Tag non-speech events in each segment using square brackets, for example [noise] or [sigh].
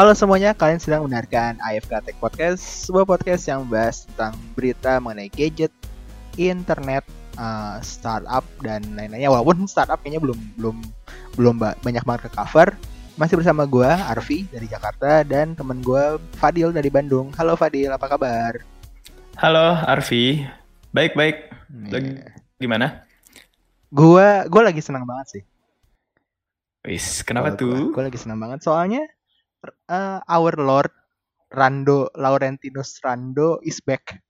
Halo semuanya, kalian sedang mendengarkan AFK Tech Podcast, sebuah podcast yang membahas tentang berita mengenai gadget, internet, uh, startup dan lain-lainnya. Walaupun startup kayaknya belum belum belum banyak banget ke cover. Masih bersama gue Arfi dari Jakarta dan temen gue Fadil dari Bandung. Halo Fadil, apa kabar? Halo Arfi, baik baik. Lagi gimana? Gue gue lagi senang banget sih. Wis, kenapa tuh? Gue lagi senang banget soalnya uh, our Lord Rando Laurentinus Rando is back.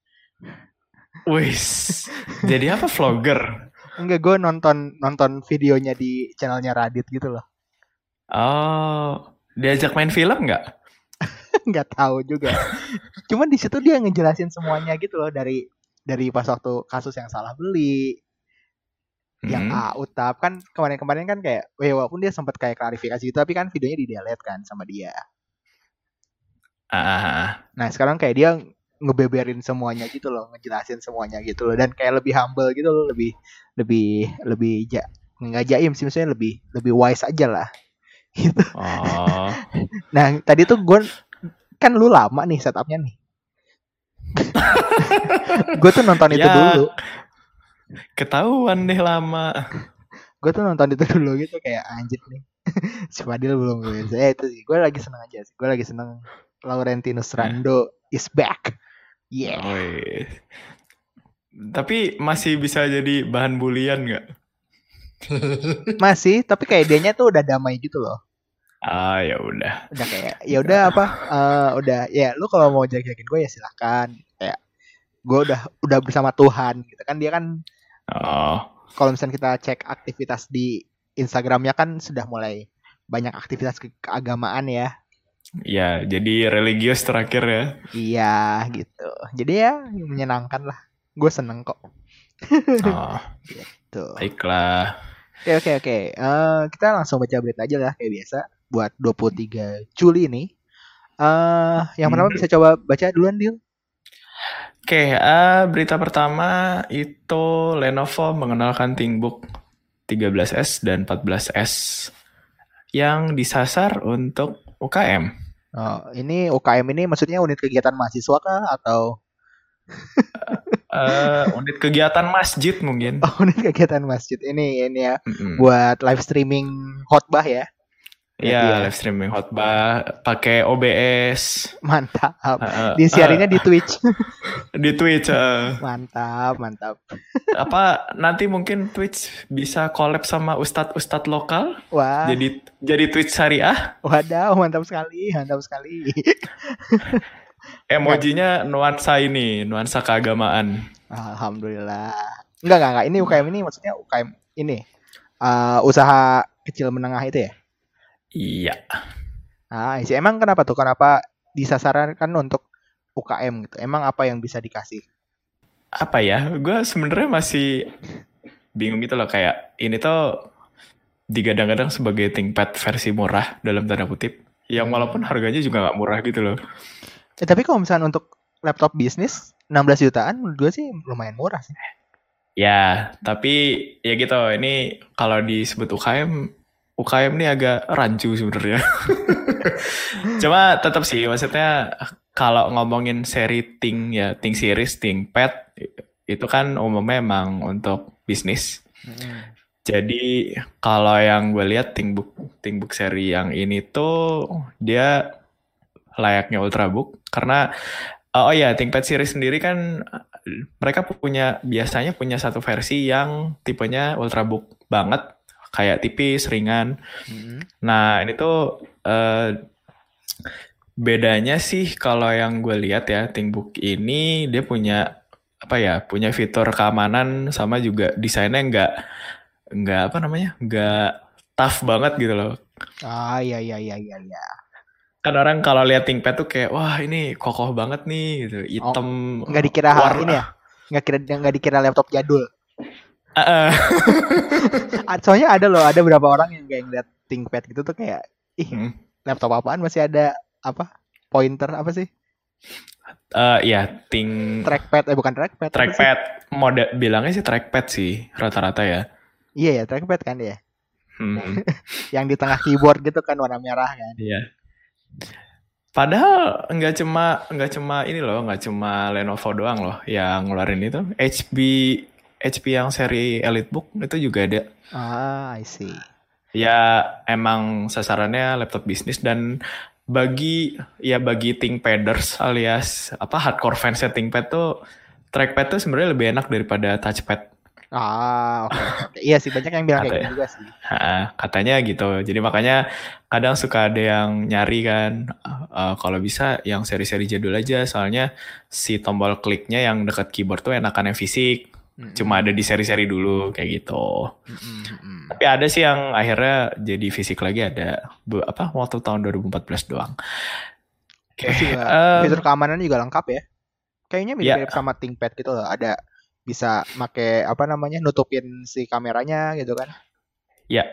Wis, jadi apa vlogger? Enggak, gue nonton nonton videonya di channelnya Radit gitu loh. Oh, diajak main film nggak? [laughs] nggak tahu juga. Cuman di situ dia ngejelasin semuanya gitu loh dari dari pas waktu kasus yang salah beli, yang hmm. A utap kan kemarin-kemarin kan kayak walaupun dia sempat kayak klarifikasi gitu tapi kan videonya di delete kan sama dia. Ah. Nah sekarang kayak dia ngebeberin semuanya gitu loh, ngejelasin semuanya gitu loh dan kayak lebih humble gitu loh, lebih lebih lebih ja, nggak jaim sih maksudnya lebih lebih wise aja lah [laughs] gitu. Oh. [laughs] nah tadi tuh gue kan lu lama nih setupnya nih. [laughs] gue tuh nonton itu ya, dulu. Ketahuan deh lama. gue tuh nonton itu dulu gitu kayak anjir nih. [laughs] si Fadil belum gue. Ya itu sih. Gue lagi seneng aja sih. Gue lagi seneng Laurentinus Rando is back. Yeah. Oh, iya. Tapi masih bisa jadi bahan bulian nggak? [laughs] Masih, tapi kayak dianya tuh udah damai gitu loh. Ah ya udah. Udah kayak ya udah apa? Uh, udah ya lu kalau mau jaga-jagain gue ya silakan. Kayak gue udah udah bersama Tuhan gitu kan dia kan. Oh. Kalau misalnya kita cek aktivitas di Instagramnya kan sudah mulai banyak aktivitas ke keagamaan ya. Ya, jadi religius terakhir ya. Iya, gitu. Jadi ya menyenangkan lah. Gue seneng kok. oh, [laughs] gitu. Baiklah. Oke oke oke. Uh, kita langsung baca berita aja lah kayak biasa buat 23 Juli ini. Uh, yang pertama hmm. bisa coba baca duluan Dil. Oke, okay, uh, berita pertama itu Lenovo mengenalkan ThinkBook 13S dan 14S yang disasar untuk UKM. Oh, ini UKM ini maksudnya unit kegiatan mahasiswa kah atau uh, [laughs] unit kegiatan masjid mungkin. Oh, unit kegiatan masjid ini ini ya mm -hmm. buat live streaming khotbah ya. Iya, ya. live streaming khotbah pakai OBS. Mantap. Uh, Disiarinnya uh, [laughs] di Twitch. di Twitch. Uh. Mantap, mantap. [laughs] Apa nanti mungkin Twitch bisa collab sama ustadz-ustadz lokal? Wah. Jadi jadi Twitch syariah? Wadaw, mantap sekali, mantap sekali. [laughs] Emojinya nuansa ini, nuansa keagamaan. Alhamdulillah. Enggak, enggak, enggak. Ini UKM ini maksudnya UKM ini. Uh, usaha kecil menengah itu ya? Iya. Ah, sih emang kenapa tuh? Kenapa disasarkan untuk UKM gitu? Emang apa yang bisa dikasih? Apa ya? Gue sebenarnya masih bingung gitu loh kayak ini tuh digadang-gadang sebagai ThinkPad versi murah dalam tanda kutip. Yang hmm. walaupun harganya juga nggak murah gitu loh. Eh, tapi kalau misalnya untuk laptop bisnis 16 jutaan menurut gue sih lumayan murah sih. Ya, tapi ya gitu. Ini kalau disebut UKM UKM ini agak rancu sebenarnya. [laughs] Cuma tetap sih maksudnya kalau ngomongin seri Ting ya Ting series, Ting Pad itu kan umumnya emang untuk bisnis. Hmm. Jadi kalau yang gue lihat Thinkbook Thinkbook seri yang ini tuh dia layaknya Ultrabook karena oh ya ThinkPad series sendiri kan mereka punya biasanya punya satu versi yang tipenya Ultrabook banget kayak tipis, ringan. Mm-hmm. Nah ini tuh uh, bedanya sih kalau yang gue lihat ya ThinkBook ini dia punya apa ya punya fitur keamanan sama juga desainnya nggak nggak apa namanya nggak tough banget gitu loh. Ah iya iya iya iya. iya. Kan orang kalau lihat ThinkPad tuh kayak wah ini kokoh banget nih gitu hitam. Oh, nggak dikira warna. ini ya? Nggak kira nggak dikira laptop jadul. Uh, [laughs] Soalnya ada loh, ada beberapa orang yang kayak ngeliat ThinkPad gitu tuh kayak, ih hmm. laptop apaan masih ada apa pointer apa sih? Uh, ya, think trackpad eh bukan trackpad. Trackpad mode bilangnya sih trackpad sih rata-rata ya. Iya ya trackpad kan ya. Hmm. [laughs] yang di tengah keyboard gitu kan warna merah kan. Iya. Padahal nggak cuma nggak cuma ini loh, nggak cuma Lenovo doang loh yang ngeluarin itu. HP HP yang seri EliteBook itu juga ada. Ah, I see. Ya emang sasarannya laptop bisnis dan bagi ya bagi ThinkPaders alias apa hardcore fans ThinkPad tuh trackpad tuh sebenarnya lebih enak daripada touchpad. Ah, oke. Okay. Iya sih banyak yang bilang kayak gitu juga sih. Katanya gitu. Jadi makanya kadang suka ada yang nyari kan uh, kalau bisa yang seri-seri jadul aja soalnya si tombol kliknya yang dekat keyboard tuh enakan yang fisik. Mm-hmm. Cuma ada di seri-seri dulu kayak gitu. Mm-hmm. Tapi ada sih yang akhirnya jadi fisik lagi ada apa waktu tahun 2014 doang. Oke. Okay. Uh, fitur keamanan juga lengkap ya. Kayaknya mirip-mirip yeah. sama ThinkPad gitu loh. Ada bisa make apa namanya nutupin si kameranya gitu kan ya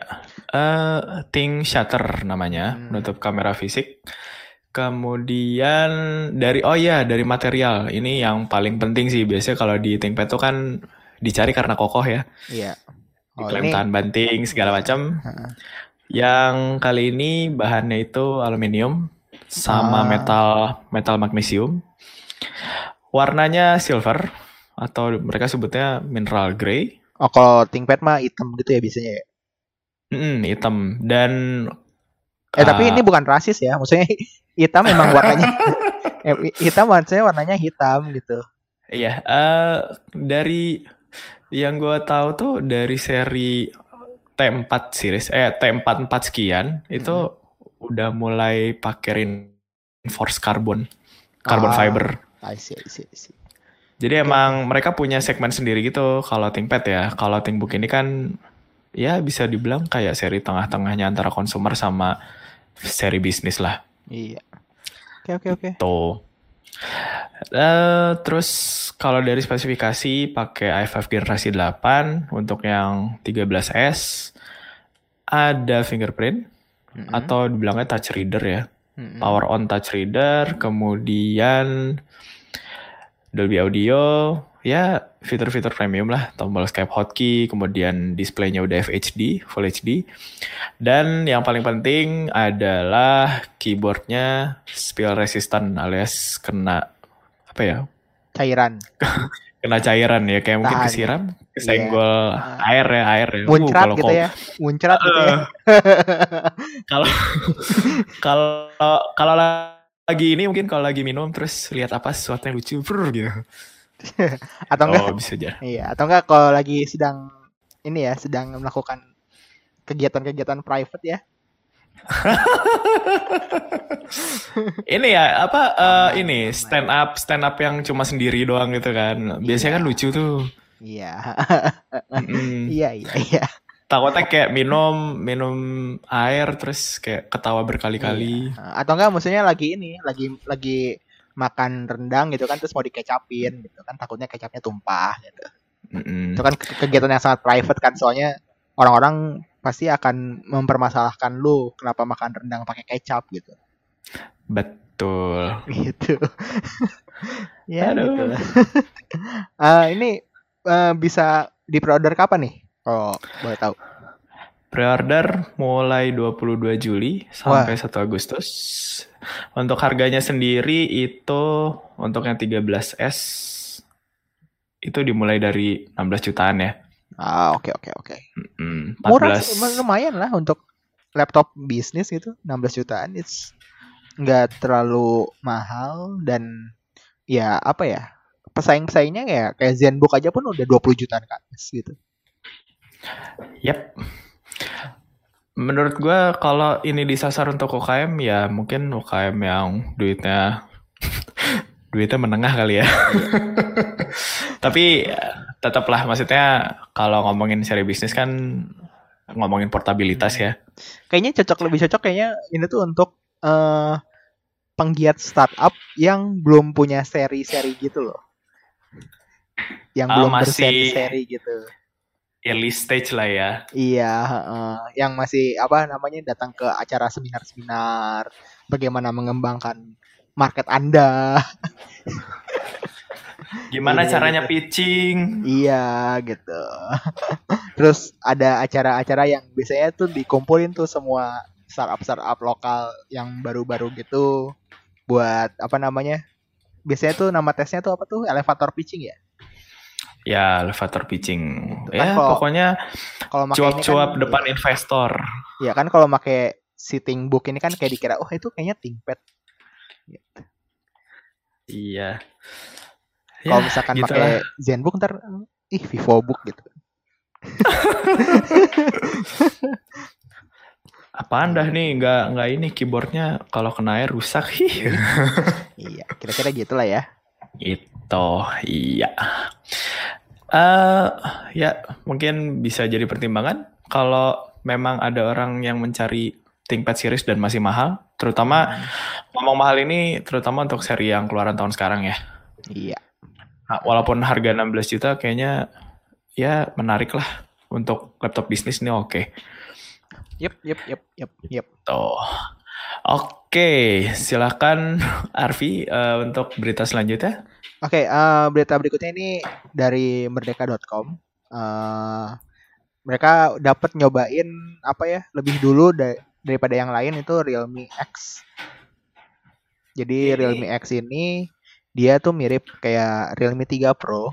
uh, Think Shutter namanya hmm. nutup kamera fisik kemudian dari oh ya dari material ini yang paling penting sih biasanya kalau di ThinkPad tuh kan dicari karena kokoh ya iya oh, Diklaim tahan banting segala macam yang kali ini bahannya itu aluminium sama ah. metal metal magnesium warnanya silver atau mereka sebutnya mineral grey. Oh, kalau ThinkPad mah hitam gitu ya biasanya ya? Hmm, hitam. Dan... Eh, uh, tapi ini bukan rasis ya. Maksudnya [laughs] hitam memang warnanya... [laughs] Eh, hitam maksudnya warnanya hitam gitu. Iya. Uh, dari yang gue tahu tuh dari seri T4 series, eh T44 sekian, hmm. itu udah mulai pakai reinforced carbon. Carbon ah, fiber. I see, I see, I see. Jadi okay. emang mereka punya segmen sendiri gitu kalau ThinkPad ya. Kalau ThinkBook ini kan ya bisa dibilang kayak seri tengah-tengahnya antara konsumer sama seri bisnis lah. Iya. Oke oke oke. Tuh. Uh, terus kalau dari spesifikasi pakai i5 generasi 8 untuk yang 13S ada fingerprint mm -hmm. atau dibilangnya touch reader ya. Mm -hmm. Power on touch reader, kemudian Dolby Audio, ya fitur-fitur premium lah, tombol Skype hotkey, kemudian displaynya udah FHD, Full HD. Dan yang paling penting adalah keyboardnya spill resistant alias kena apa ya? Cairan. [laughs] kena cairan ya, kayak mungkin kesiram, kesenggol yeah. air ya, air ya. Uh, muncrat uh, gitu ya, muncrat gitu ya. [laughs] Kalau [laughs] kalau kalau lagi ini mungkin kalau lagi minum terus lihat apa sesuatu yang lucu brr, gitu. [laughs] atau enggak oh, bisa aja. Iya, atau enggak kalau lagi sedang ini ya, sedang melakukan kegiatan-kegiatan private ya. [laughs] ini ya apa uh, ini stand up stand up yang cuma sendiri doang gitu kan. Biasanya iya. kan lucu tuh. Iya. [laughs] Iya, iya, iya takutnya kayak minum minum air terus kayak ketawa berkali-kali iya. atau enggak maksudnya lagi ini lagi lagi makan rendang gitu kan terus mau dikecapin gitu kan takutnya kecapnya tumpah gitu mm-hmm. itu kan kegiatan yang sangat private kan soalnya orang-orang pasti akan mempermasalahkan lu kenapa makan rendang pakai kecap gitu betul [laughs] gitu [laughs] ya Aduh. gitu uh, [laughs] ini uh, bisa diperorder kapan nih Oh, boleh tahu. Pre-order mulai 22 Juli sampai Wah. 1 Agustus. Untuk harganya sendiri itu untuk yang 13S itu dimulai dari 16 jutaan ya. Ah, oke okay, oke okay, oke. Okay. Murah lumayan lah untuk laptop bisnis gitu, 16 jutaan. It's nggak terlalu mahal dan ya apa ya? Pesaing-pesaingnya ya kayak Zenbook aja pun udah 20 jutaan kan gitu. Yap. Menurut gue kalau ini disasar untuk UKM ya mungkin UKM yang duitnya [laughs] duitnya menengah kali ya. [laughs] Tapi tetaplah maksudnya kalau ngomongin seri bisnis kan ngomongin portabilitas ya. Kayaknya cocok lebih cocok kayaknya ini tuh untuk uh, penggiat startup yang belum punya seri-seri gitu loh. Yang uh, belum masih... berseri-seri gitu early stage lah ya. Iya, uh, yang masih apa namanya datang ke acara seminar-seminar, bagaimana mengembangkan market Anda. [laughs] Gimana iya, caranya gitu. pitching? Iya, gitu. [laughs] Terus ada acara-acara yang biasanya tuh dikumpulin tuh semua startup-startup lokal yang baru-baru gitu. buat apa namanya? Biasanya tuh nama tesnya tuh apa tuh? Elevator pitching ya? Ya, elevator pitching. Kan ya, kalau- pokoknya Kalau cuap-cuap kan, depan investor. Ya kan kalau pakai sitting book ini kan kayak dikira oh itu kayaknya ThinkPad. Iya. Kalau Ya, misalkan gitu pakai. ZenBook ntar ih VivoBook gitu. [laughs] Apaan dah nih? Nggak, nggak ini keyboardnya kalau kena air rusak. [laughs] Iya, kira-kira gitulah ya. Itu, iya. Eh ya, mungkin bisa jadi pertimbangan kalau memang ada orang yang mencari ThinkPad series dan masih mahal, terutama ngomong mahal ini terutama untuk seri yang keluaran tahun sekarang ya. Iya. Nah, walaupun harga 16 juta kayaknya ya menarik lah untuk laptop bisnis ini oke. Yep, yep, yep, yep, yep. Tuh. Oke, silakan [laughs] Arfi eh, untuk berita selanjutnya. Oke, eh, berita berikutnya ini dari merdeka.com. Eh, mereka dapat nyobain apa ya lebih dulu da- daripada yang lain itu Realme X. Jadi Realme X ini dia tuh mirip kayak Realme 3 Pro. Eh,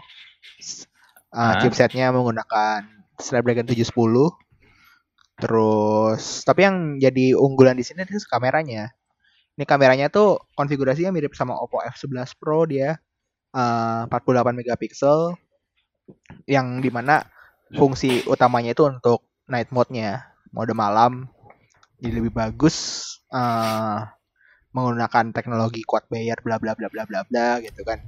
Hah? chipsetnya menggunakan Snapdragon 710. Terus, tapi yang jadi unggulan di sini itu kameranya. Ini kameranya tuh konfigurasinya mirip sama Oppo F11 Pro dia eh, 48 megapiksel yang di mana fungsi utamanya itu untuk night mode-nya, mode malam. Jadi lebih bagus eh, menggunakan teknologi quad layer bla bla bla bla bla bla gitu kan.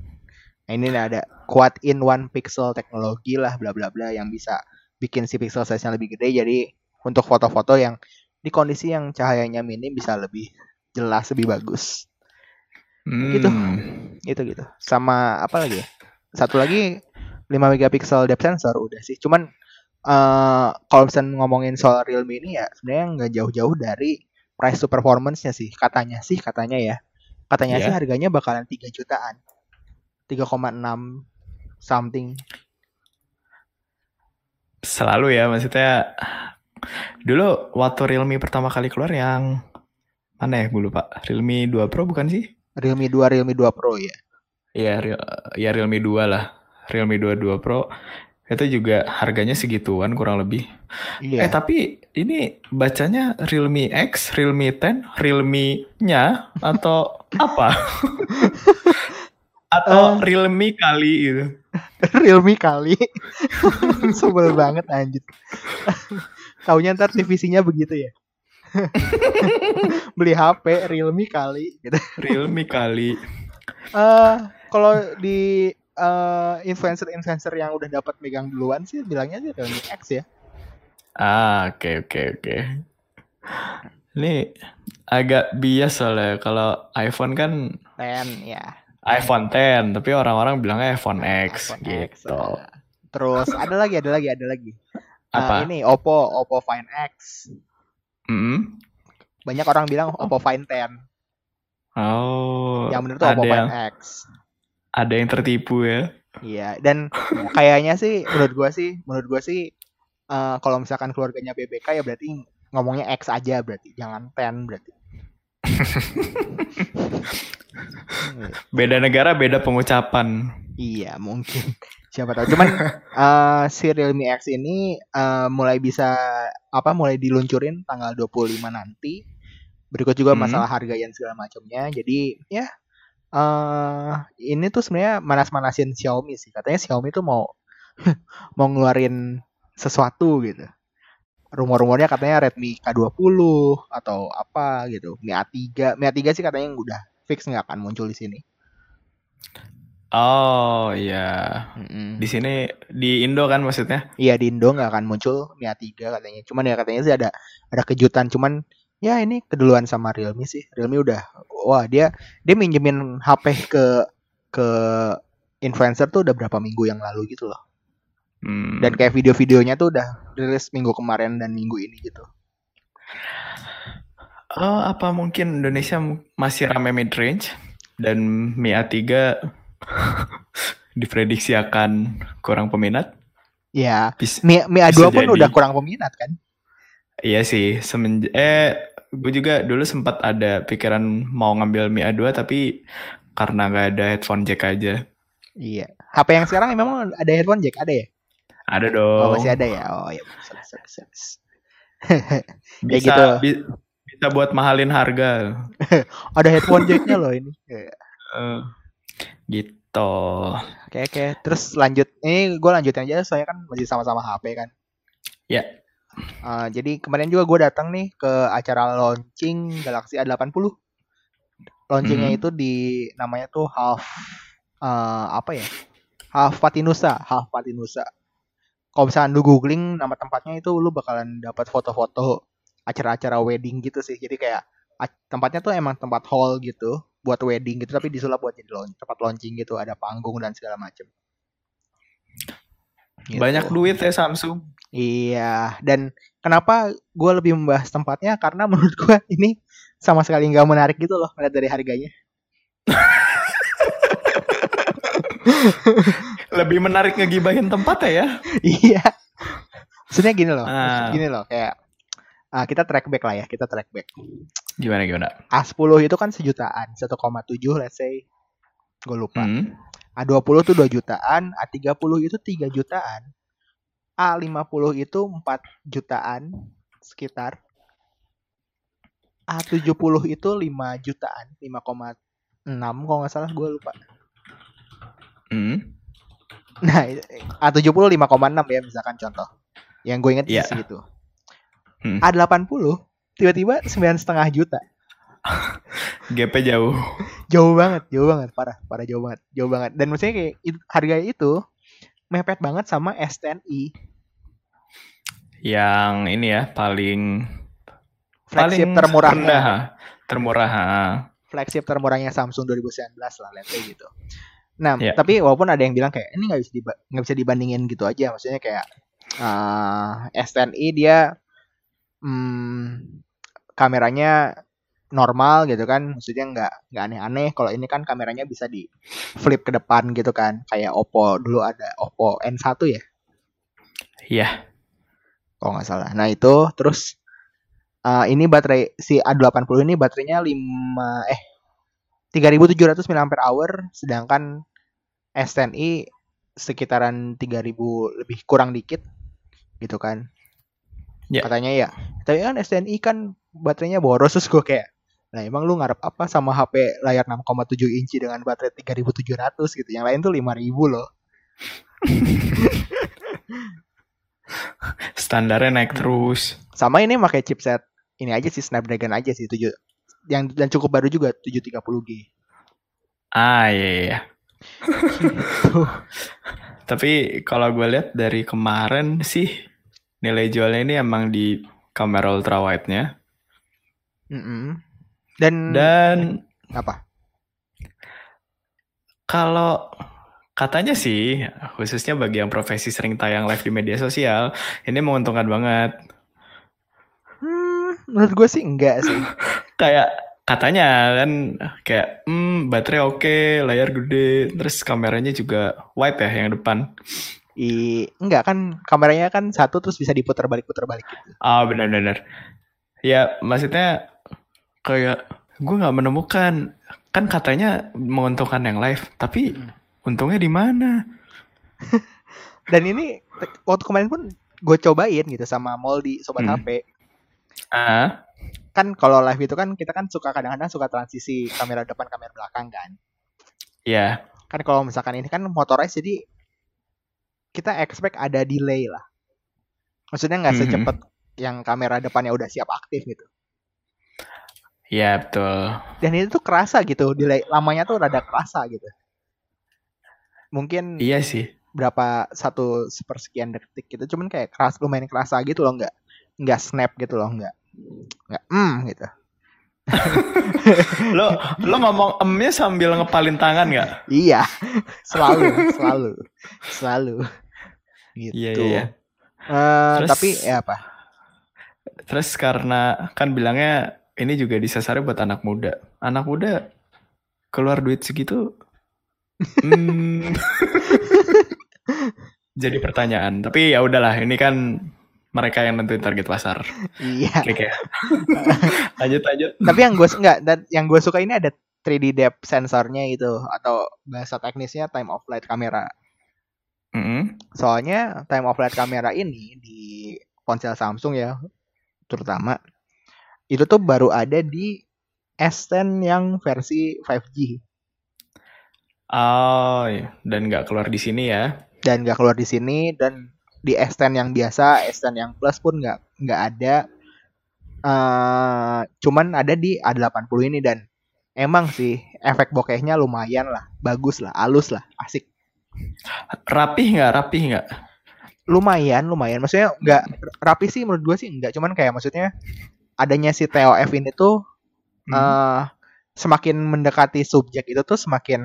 Nah, ini ada quad in one pixel teknologi lah bla bla bla yang bisa bikin si pixel size-nya lebih gede jadi untuk foto-foto yang di kondisi yang cahayanya minim bisa lebih jelas lebih bagus. Gitu. Hmm. itu gitu sama apa lagi ya? Satu lagi 5 megapiksel depth sensor udah sih. Cuman eh kalau misalnya ngomongin soal Realme ini ya sebenarnya nggak jauh-jauh dari price to performance-nya sih. Katanya sih katanya ya. Katanya Iya. sih harganya bakalan 3 jutaan. 3,6 something. Selalu ya, maksudnya dulu waktu Realme pertama kali keluar yang mana ya gue lupa. Realme 2 Pro bukan sih? Realme 2 Realme 2 Pro ya Iya, Real- ya Realme 2 lah. Realme 2 2 Pro itu juga harganya segituan kurang lebih. Eh iya tapi ini bacanya Realme X, Realme 10, Realme-nya atau [laughs] apa? atau Realme kali gitu. [laughs] Realme kali [laughs] sebel banget anjir taunya ntar TVC-nya begitu ya [laughs] beli HP Realme kali gitu Realme kali. eh kalau di eh, influencer-influencer yang udah dapat megang duluan sih bilangnya sih Realme X ya. Ah, oke oke oke. Ini agak bias soalnya kalau iPhone kan Ten ya. iPhone 10, tapi orang-orang bilangnya iPhone X iPhone X, gitu. eh. Terus ada lagi, ada lagi, ada lagi. Eh, Apa? ini Oppo, Oppo Find X. Mm-mm. Banyak orang bilang Oppo Find 10. Oh, Yang bener tuh Oppo yang Find X. ada yang tertipu ya. Iya, dan kayaknya sih menurut gua sih, menurut gua sih eh, kalau misalkan keluarganya BBK ya berarti ngomongnya X aja berarti, jangan 10 berarti. [laughs] Beda negara beda pengucapan. Iya mungkin siapa tahu. Cuman [laughs] eh, si Realme X ini eh, mulai bisa apa mulai diluncurin tanggal 25 nanti. Berikut juga Hmm. masalah harga dan segala macamnya. Jadi ya eh ini tuh sebenarnya manas-manasin Xiaomi sih. Katanya Xiaomi tuh mau [laughs] mau ngeluarin sesuatu gitu. Rumor-rumornya katanya Redmi K20 atau apa gitu. Mi A3, Mi A3 sih katanya udah fix nggak akan muncul di sini. Oh iya, Mm-mm. di sini di Indo kan maksudnya? Iya di Indo nggak akan muncul Mi A3 katanya. Cuman ya katanya sih ada ada kejutan. Cuman ya ini keduluan sama Realme sih. Realme udah wah dia dia minjemin HP ke ke influencer tuh udah berapa minggu yang lalu gitu loh. Hmm. Dan kayak video-videonya tuh udah rilis minggu kemarin dan minggu ini gitu. Oh, apa mungkin Indonesia masih rame mid range dan Mi A3 [laughs] diprediksi akan kurang peminat? Ya, Mi, Mi A2 Bisa pun jadi. udah kurang peminat kan? iya sih, semenj eh gue juga dulu sempat ada pikiran mau ngambil Mi A2 tapi karena nggak ada headphone jack aja. Iya. HP yang sekarang memang ada headphone jack ada ya? Ada dong. Oh masih ada ya. Oh [laughs] ya. Sorry, sorry, sorry. bisa, gitu. bi- bisa buat mahalin harga. [laughs] Ada headphone jacknya loh ini. Iya. Gitu. Oke oke. Terus lanjut. Ini gue lanjutin aja. Saya kan masih sama-sama HP kan. Ya. Uh, jadi kemarin juga gue datang nih ke acara launching Galaxy A80. Launchingnya Mhm. itu di namanya tuh Half uh, apa ya? Half Patinusa, Half Patinusa. Kalau misalnya lu googling nama tempatnya itu lu bakalan dapat foto-foto acara-acara wedding gitu sih. Jadi kayak tempatnya tuh emang tempat hall gitu buat wedding gitu tapi disulap buat jadi launch, tempat launching gitu, ada panggung dan segala macem. Gitu. Banyak duit ya Samsung. Iya, dan kenapa gue lebih membahas tempatnya karena menurut gue ini sama sekali nggak menarik gitu loh melihat dari harganya. Lebih menarik ngegibahin tempat ya. iya. Maksudnya gini loh, Ah. gini loh kayak ah, kita track back lah ya, kita track back. Gimana gimana? A10 itu kan sejutaan, 1,7 let's say. Gue lupa. Hmm. A20 tuh 2 jutaan, A30 itu 3 jutaan. A50 itu 4 jutaan sekitar. A70 itu 5 jutaan, 5,6 kalau nggak salah gue lupa. Hmm. Nah, A70 5,6 ya misalkan contoh. Yang gue inget sih segitu. Hmm. A80 tiba-tiba 9,5 juta. GP jauh. Jauh banget, jauh banget, parah, parah jauh banget, jauh banget. Dan maksudnya kayak itu, harga itu mepet banget sama S10i Yang ini ya paling flagship paling termurahnya. rendah, termurah. flagship termurahnya Samsung 2019 lah let's say gitu. Nah, Iya. tapi walaupun ada yang bilang kayak ini nggak bisa diba- nggak bisa dibandingin gitu aja, maksudnya kayak uh, S10i dia hmm, kameranya normal gitu kan, maksudnya nggak nggak aneh-aneh. Kalau ini kan kameranya bisa di flip ke depan gitu kan, kayak Oppo dulu ada Oppo N1 ya, Iya. kalau nggak salah. Nah itu terus uh, ini baterai si A80 ini baterainya 5 eh 3700 mAh sedangkan S10i sekitaran 3000 lebih kurang dikit gitu kan. Ya. Katanya ya. Tapi kan S10i kan baterainya boros terus gue kayak Nah emang lu ngarep apa sama HP layar 6,7 inci dengan baterai 3700 gitu. Yang lain tuh 5000 loh. [laughs] Standarnya naik terus. Sama ini pakai chipset ini aja sih Snapdragon aja sih 7 yang dan cukup baru juga 730G. Ah iya iya. Gitu. [laughs] Tapi kalau gue lihat dari kemarin sih nilai jualnya ini emang di kamera ultra wide-nya Mm-mm. Dan, dan apa? kalau katanya sih khususnya bagi yang profesi sering tayang live di media sosial ini menguntungkan banget. Hmm, menurut gue sih enggak sih. [laughs] Kayak katanya kan kayak hmm, baterai oke, layar gede, terus kameranya juga wide ya yang depan. I, enggak kan kameranya kan satu terus bisa diputar balik putar balik gitu. Ah benar-benar. Ya maksudnya kayak gue nggak menemukan kan katanya menguntungkan yang live, tapi untungnya di mana? [laughs] Dan ini waktu kemarin pun gue cobain gitu sama Moldi sobat Hmm. HP. Ah, Kan kalau live itu kan kita kan suka kadang-kadang suka transisi kamera depan kamera belakang kan. ya, Kan kalau misalkan ini kan motorized jadi kita expect ada delay lah. Maksudnya nggak Mhm. secepat yang kamera depannya udah siap aktif gitu. Ya betul. Dan itu tuh kerasa gitu, delay lamanya tuh rada kerasa gitu. Mungkin Iya sih. berapa satu sepersekian detik gitu, cuman kayak keras lumayan kerasa gitu loh, nggak nggak snap gitu loh, nggak nggak hmm gitu. [laughs] Lo lo ngomong emnya sambil ngepalin tangan nggak? Iya, selalu, selalu, selalu. Gitu. Iya iya. iya. Eh, Terus- tapi ya apa? Terus karena kan bilangnya ini juga disasarnya buat anak muda. Anak muda keluar duit segitu. Hmm, [laughs] jadi pertanyaan. Tapi ya udahlah, ini kan mereka yang nentuin target pasar. Iya. Oke, oke. [laughs] lanjut lanjut. Tapi yang gue enggak dan yang gue suka ini ada 3D depth sensornya itu atau bahasa teknisnya time of flight kamera. Mm-mm. Soalnya time of flight kamera ini di ponsel Samsung ya terutama itu tuh baru ada di S10 yang versi 5G Oh, iya. dan nggak keluar di sini ya. dan nggak keluar di sini dan di S10 yang biasa, S10 yang plus pun nggak nggak ada. eh cuman ada di A80 ini dan emang sih efek bokehnya lumayan lah, bagus lah, halus lah, asik. Rapih nggak? Rapih nggak? Lumayan, lumayan. Maksudnya nggak rapi sih menurut gue sih nggak. Cuman kayak maksudnya adanya si TOF ini tuh Hmm. eh semakin mendekati subjek itu tuh semakin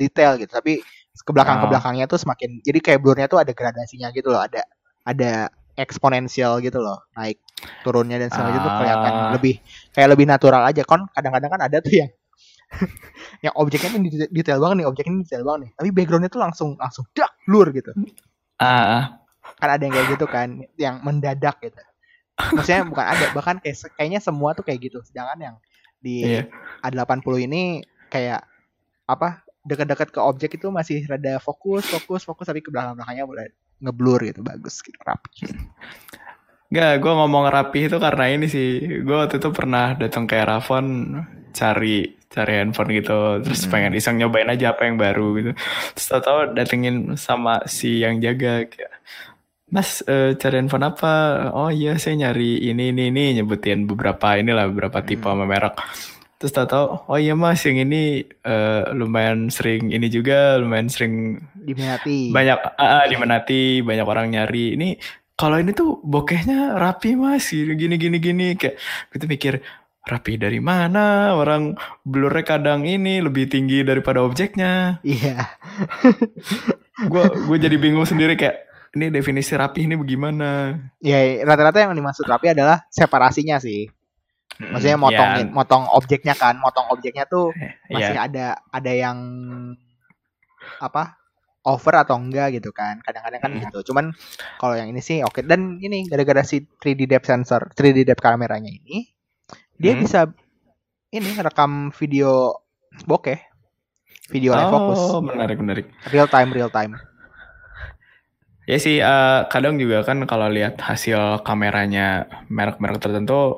detail gitu. Tapi ke belakang ke Oh. belakangnya tuh semakin jadi kayak blurnya tuh ada gradasinya gitu loh. Ada ada eksponensial gitu loh. Naik turunnya dan segala itu tuh kelihatan Ah. lebih kayak lebih natural aja. Kon kadang-kadang kan ada tuh yang [laughs] yang objeknya tuh detail, banget nih, objeknya detail banget nih. Tapi backgroundnya tuh langsung langsung dak blur gitu. Ah, ah. Kan ada yang kayak gitu kan, yang mendadak gitu. Maksudnya bukan ada, bahkan kayak kayaknya semua tuh kayak gitu. Sedangkan yang di Iya. A80 ini kayak apa dekat-dekat ke objek itu masih rada fokus fokus fokus tapi ke belakang belakangnya mulai ngeblur gitu bagus gitu rapi Nggak, gue ngomong rapi itu karena ini sih. Gue waktu itu pernah datang ke Erafon cari cari handphone gitu, terus Hmm. pengen iseng nyobain aja apa yang baru gitu. Terus tau datengin sama si yang jaga kayak, Mas eh, cari handphone apa? Oh iya saya nyari ini ini ini nyebutin beberapa inilah beberapa tipe Hmm. sama merek. Terus tahu oh iya mas yang ini eh, lumayan sering ini juga lumayan sering diminati banyak ah, diminati banyak orang nyari ini kalau ini tuh bokehnya rapi mas gini gini gini gini kayak gitu mikir rapi dari mana orang blurnya kadang ini lebih tinggi daripada objeknya iya gue gue jadi bingung sendiri kayak ini definisi rapi ini bagaimana? Ya rata-rata yang dimaksud rapi adalah separasinya sih. Maksudnya Hmm, motongin ya, motong objeknya kan. Motong objeknya tuh masih ya. ada ada yang apa over atau enggak gitu kan. Kadang-kadang kan Hmm. gitu. Cuman kalau yang ini sih oke. Dan ini gara-gara si 3D depth sensor 3D depth kameranya ini dia Hmm. bisa ini rekam video bokeh. Video oh menarik menarik. Real time real time Ya sih, eh, kadang juga kan kalau lihat hasil kameranya merek-merek tertentu,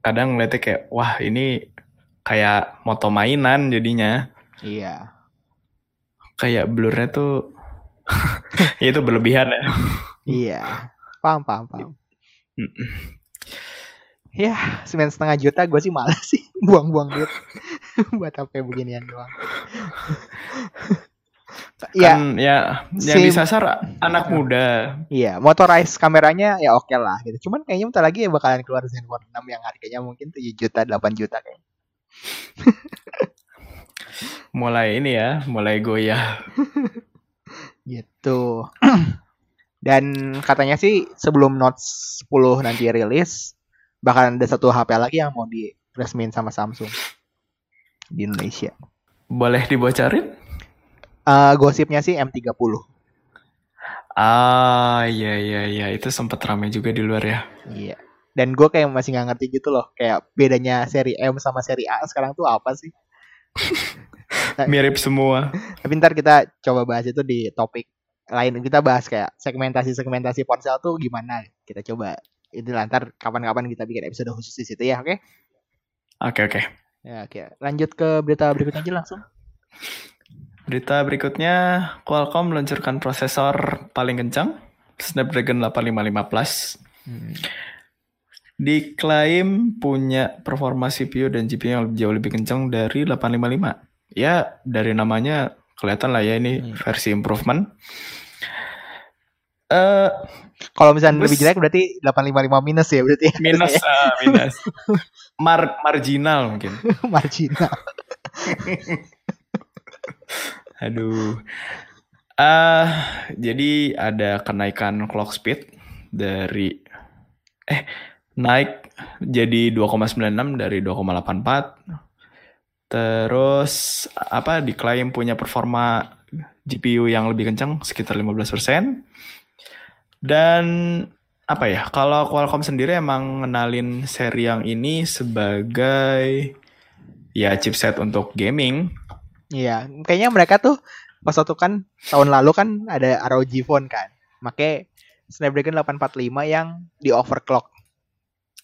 kadang ngeliatnya kayak, wah ini kayak moto mainan jadinya. iya. Kayak blurnya tuh, [laughs] ya itu berlebihan ya. iya. Paham paham paham. Ya sembilan setengah juta gue sih malas sih [laughs] buang-buang duit [laughs] buat apa beginian doang Kan ya, yang Si- disasar anak muda. Iya, motorized kameranya ya oke lah gitu. Cuman kayaknya bentar lagi ya bakalan keluar Zenfone 6 yang harganya mungkin 7 juta, 8 juta kayaknya. [laughs] Mulai ini ya, mulai goyah. [laughs] Gitu. [clears throat] Dan katanya sih sebelum Note 10 nanti rilis bakalan ada satu HP lagi yang mau diresmiin sama Samsung di Indonesia. Boleh dibocorin? Eh gosipnya sih M30. Ah, iya, iya, iya. Itu sempat ramai juga di luar ya. Iya. Dan gue kayak masih nggak ngerti gitu loh, kayak bedanya seri M sama seri A sekarang tuh apa sih? [laughs] Mirip semua. Tapi ntar kita coba bahas itu di topik lain. Kita bahas kayak segmentasi-segmentasi ponsel tuh gimana. Kita coba itu ntar kapan-kapan kita bikin episode khusus di situ ya, oke? Oke, oke. Ya, oke. Lanjut ke berita berikutnya aja langsung. Berita berikutnya, Qualcomm meluncurkan prosesor paling kencang, Snapdragon 855 Plus. Hmm. Diklaim punya performa CPU dan GPU yang jauh lebih kencang dari 855. Ya, dari namanya kelihatan lah ya ini Hmm. versi improvement. Eh, Kalau misalnya lebih jelek berarti 855 minus ya berarti. ya. minus, [laughs] ah, minus. Mar- marginal mungkin. [laughs] marginal. [laughs] Aduh. Ah, jadi ada kenaikan clock speed dari eh naik jadi 2,96 dari 2,84. Terus apa diklaim punya performa GPU yang lebih kencang sekitar 15%. Dan apa ya? Kalau Qualcomm sendiri emang ngenalin seri yang ini sebagai ya chipset untuk gaming. Iya, kayaknya mereka tuh pas waktu kan tahun lalu kan ada ROG Phone kan. Make Snapdragon 845 yang di overclock.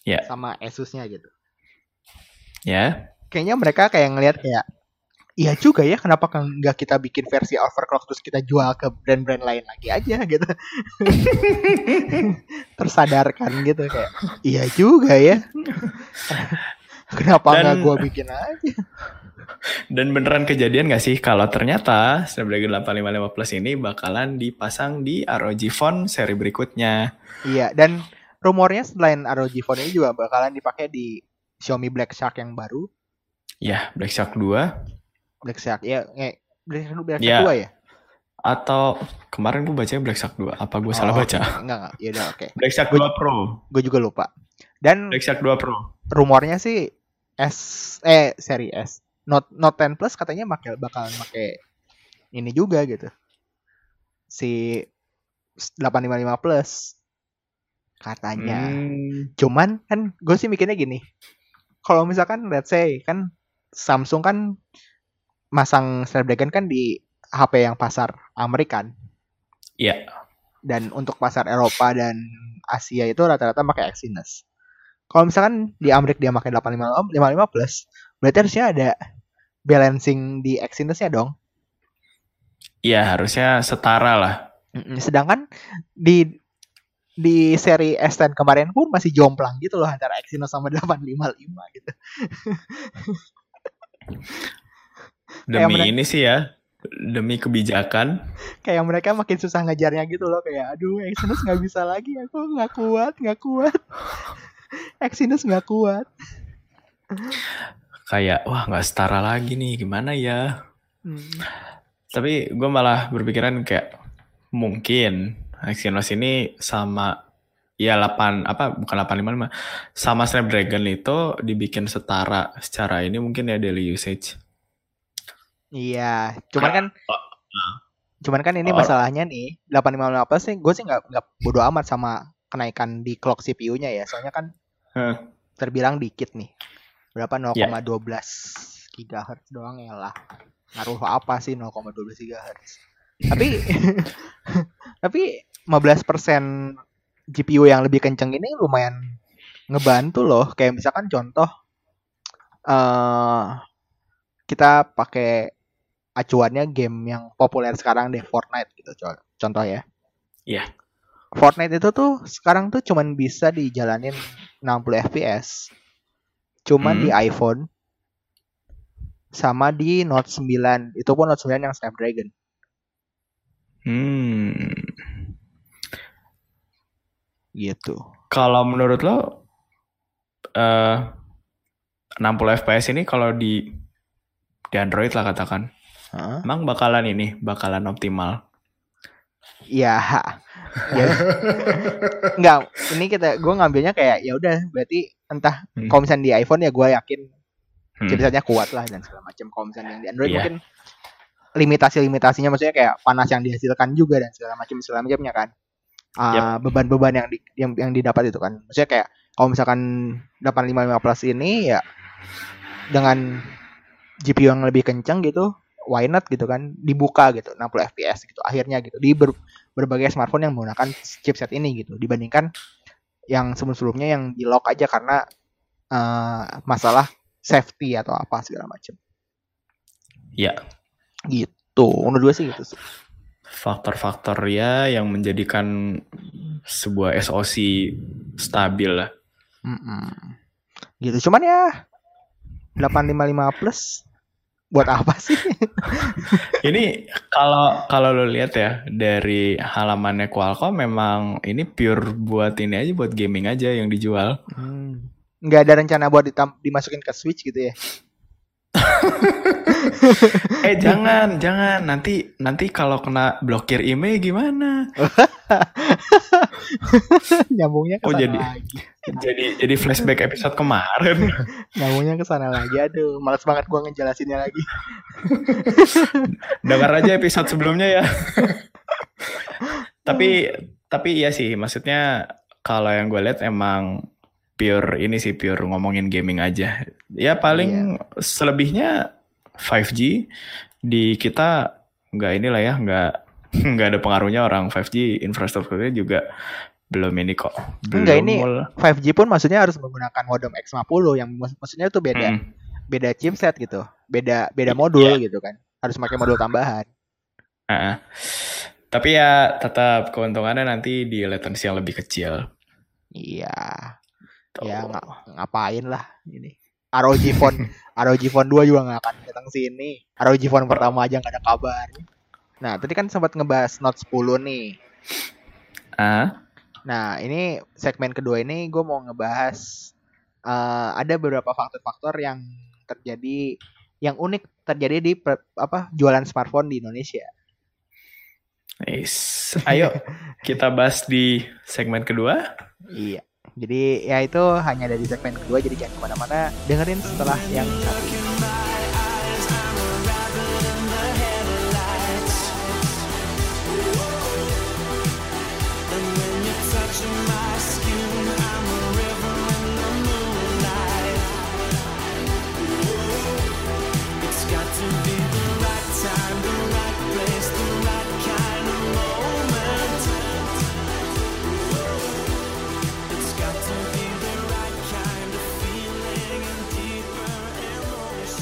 Ya. Sama Asusnya gitu. Ya. Kayaknya mereka kayak ngelihat kayak Iya juga ya, kenapa nggak kita bikin versi overclock terus kita jual ke brand-brand lain lagi aja gitu. [laughs] Tersadarkan gitu kayak, iya juga ya. [laughs] kenapa Dan- nggak gua bikin aja? [laughs] Dan beneran kejadian gak sih kalau ternyata Snapdragon 855 Plus ini bakalan dipasang di ROG Phone seri berikutnya. Iya, dan rumornya selain ROG Phone ini juga bakalan dipakai di Xiaomi Black Shark yang baru. Ya, Black Shark 2 Black Shark ya, nge, Black Shark, Black Shark Ya. 2 ya? atau kemarin gue baca Black Shark 2. Apa gue salah Oh, baca? Enggak, enggak. Ya udah oke. Black Shark 2 Pro. Gue juga lupa. Dan Black Shark 2 Pro. rumornya sih S eh seri S. Note Note 10 Plus katanya bakal bakalan pakai ini juga gitu. Si 855 Plus katanya. Hmm, Cuman kan gue sih mikirnya gini. Kalau misalkan let's say kan Samsung kan masang Snapdragon kan di HP yang pasar Amerikan Iya. dan untuk pasar Eropa dan Asia itu rata-rata pakai Exynos. Kalau misalkan di Amerika dia pakai 855 plus, berarti harusnya ada balancing di Exynosnya dong. Iya, harusnya setara lah. Sedangkan di di seri S10 kemarin pun masih jomplang gitu loh antara Exynos sama 855 gitu. Kayak Demi mereka- ini sih ya, demi kebijakan. Kayak mereka makin susah ngejarnya gitu loh kayak aduh Exynos nggak bisa lagi aku nggak kuat nggak kuat. [laughs] Exynos nggak kuat. Kayak, wah nggak setara lagi nih, gimana ya? Hmm. Tapi gue malah berpikiran kayak, mungkin Exynos ini sama, ya 8, apa, bukan 855, sama Snapdragon itu dibikin setara secara ini mungkin ya daily usage. Iya, cuman kan Oh, cuman kan ini Oh. masalahnya nih 855 plus sih gue sih nggak nggak bodo amat sama kenaikan di clock CPU-nya ya. Soalnya kan Terbilang dikit nih. Berapa Ya. 0,12 GHz doang ya lah. Ngaruh apa sih 0,12 GHz? Tapi [laughs] tapi 15% GPU yang lebih kenceng ini lumayan ngebantu loh. Kayak misalkan contoh eh kita pakai acuannya game yang populer sekarang deh Fortnite gitu co- contoh ya. Iya. Fortnite itu tuh sekarang tuh cuman bisa dijalanin 60 FPS. Cuman Hmm. di iPhone sama di Note 9. Itu pun Note 9 yang Snapdragon. Hmm. Gitu. Kalau menurut lo, eh 60 FPS ini kalau di di Android lah katakan, Heeh. emang bakalan ini, bakalan optimal. Ya, ya. Enggak, ini kita gue ngambilnya kayak ya udah berarti entah Hmm. kalau misalnya di iPhone ya gue yakin Hmm. chipsetnya kuat lah dan segala macam. Kalau misalnya yang di Android Iya. mungkin limitasi-limitasinya maksudnya kayak panas yang dihasilkan juga dan segala macam segala macamnya kan. Ah, beban-beban yang di, yang yang didapat itu kan. Maksudnya kayak kalau misalkan 855 Plus ini ya dengan GPU yang lebih kencang gitu, why not gitu kan dibuka gitu 60 fps gitu akhirnya gitu di ber- berbagai smartphone yang menggunakan chipset ini gitu dibandingkan yang sebelum-sebelumnya yang di lock aja karena eh, masalah safety atau apa segala macam Ya, gitu menurut gue sih gitu sih faktor-faktor ya yang menjadikan sebuah SoC stabil lah. Mm-mm. gitu cuman ya 855 plus buat apa sih [laughs] Ini kalau kalau lo lihat ya dari halamannya Qualcomm memang ini pure buat ini aja buat gaming aja yang dijual. Hmm. nggak ada rencana buat ditam- dimasukin ke Switch gitu ya [laughs] Eh jangan jangan nanti nanti kalau kena blokir email gimana? [laughs] nyambungnya ke Oh, jadi- lagi Jadi jadi flashback episode kemarin. [laughs] nyambungnya ke sana lagi aduh males banget gua ngejelasinnya lagi Dengar aja episode sebelumnya ya. tapi tapi iya sih maksudnya kalau yang gue lihat emang pure ini sih pure ngomongin gaming aja. Ya paling selebihnya 5G di kita nggak inilah ya nggak [laughs] nggak ada pengaruhnya orang 5G infrastrukturnya juga belum ini kok. Belum Enggak, ini mul- 5G pun maksudnya harus menggunakan modem X50 yang mak- maksudnya itu beda Mm. beda chipset gitu. Beda beda modul gitu kan. Harus pakai modul tambahan. Ah, ah. Tapi ya tetap keuntungannya nanti di latency yang lebih kecil. Iya. Tuh. Ya nggak ngapain lah ini. ROG Phone [laughs] ROG Phone 2 juga nggak akan datang sini. ROG Phone pertama aja nggak ada kabar. Nah, tadi kan sempat ngebahas Note 10 nih. Ah, Nah, ini segmen kedua ini gue mau ngebahas eh, ada beberapa faktor-faktor yang terjadi yang unik terjadi di per- apa jualan smartphone di Indonesia. nice. [laughs] Ayo kita bahas di segmen kedua. Iya. Jadi ya itu hanya dari segmen kedua jadi jangan ke mana-mana dengerin setelah yang satu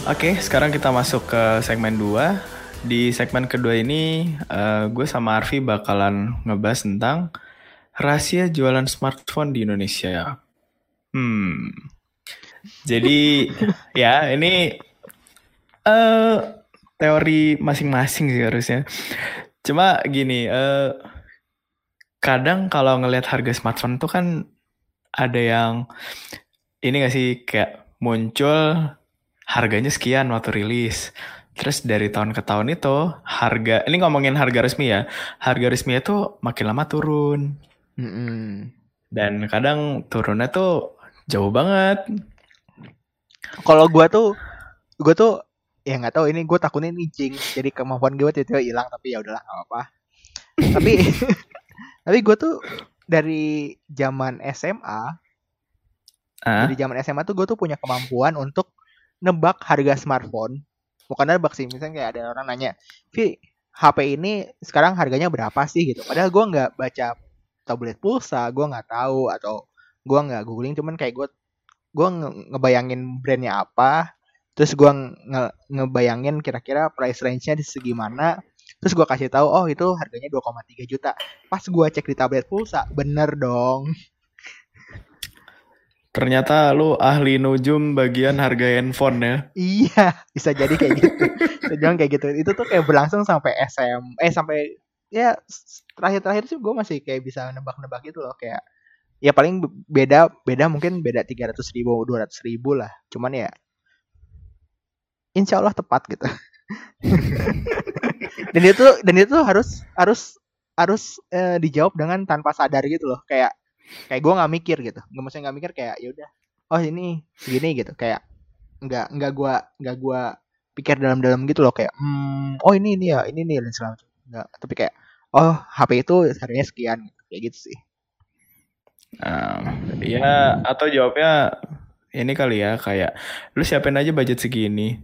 Oke, sekarang kita masuk ke segmen 2. Di segmen kedua ini, eh, gue sama Arfi bakalan ngebahas tentang rahasia jualan smartphone di Indonesia. Hmm. Jadi, [laughs] ya ini eh teori masing-masing sih harusnya. Cuma gini, eh kadang kalau ngelihat harga smartphone tuh kan ada yang ini gak sih kayak muncul harganya sekian waktu rilis. Terus dari tahun ke tahun itu harga ini ngomongin harga resmi ya. Harga resmi itu makin lama turun Mm-mm. dan kadang turunnya tuh jauh banget. Kalau gua tuh gua tuh ya nggak tahu ini gue takutnya ini jinx jadi kemampuan gue tiba-tiba hilang tapi ya udahlah nggak apa-apa. tapi [laughs] tapi gue tuh dari zaman SMA Ah, dari zaman SMA tuh gue tuh punya kemampuan untuk nebak harga smartphone. Bukan nebak sih, misalnya kayak ada orang nanya, Vi, HP ini sekarang harganya berapa sih gitu. Padahal gue nggak baca tablet pulsa, gue nggak tahu atau gue nggak googling, cuman kayak gue gue nge- ngebayangin brandnya apa, terus gue nge- ngebayangin kira-kira price range-nya di segi mana, terus gue kasih tahu, oh itu harganya 2,3 juta. Pas gue cek di tablet pulsa, bener dong. Ternyata lu ahli nujum bagian harga handphone ya. Iya, bisa jadi kayak gitu. Jadi kayak gitu. Itu tuh kayak berlangsung sampai SM, eh sampai ya terakhir-terakhir sih gue masih kayak bisa nebak-nebak gitu loh kayak ya paling be- beda beda mungkin beda 300 ribu 200 ribu lah cuman ya insya Allah tepat gitu [laughs] dan itu dan itu harus harus harus eh, dijawab dengan tanpa sadar gitu loh kayak kayak gue nggak mikir gitu. Nggak maksudnya nggak mikir kayak ya udah oh ini segini gitu. Kayak nggak nggak gua nggak gua pikir dalam-dalam gitu loh. Kayak hmm, oh ini ini ya ini nih dan segala macam. Nggak tapi kayak oh HP itu harganya sekian kayak gitu sih. Nah, ya atau jawabnya ini kali ya kayak lu siapin aja budget segini.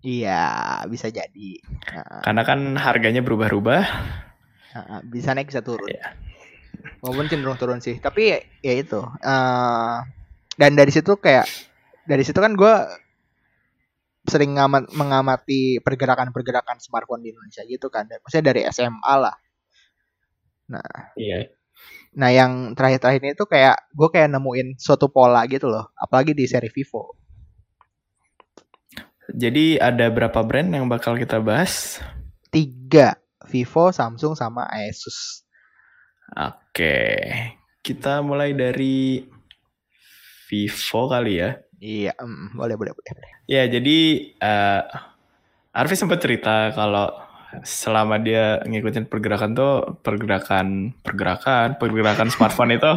iya bisa jadi. Nah, Karena kan harganya berubah-ubah. nah, bisa naik bisa turun. Iya. Maupun cenderung turun sih tapi ya, itu eh, dan dari situ kayak dari situ kan gua sering ngamat, mengamati pergerakan-pergerakan smartphone di Indonesia gitu kan maksudnya dari SMA lah Iya. Nah, yang terakhir-terakhir ini tuh kayak gue kayak nemuin suatu pola gitu loh, apalagi di seri Vivo. Jadi ada berapa brand yang bakal kita bahas? Tiga, Vivo, Samsung, sama Asus. Oke, kita mulai dari Vivo kali ya. Iya, mm, boleh, boleh, boleh. Ya, jadi eh Arfi sempat cerita kalau selama dia ngikutin pergerakan tuh pergerakan pergerakan pergerakan [laughs] smartphone itu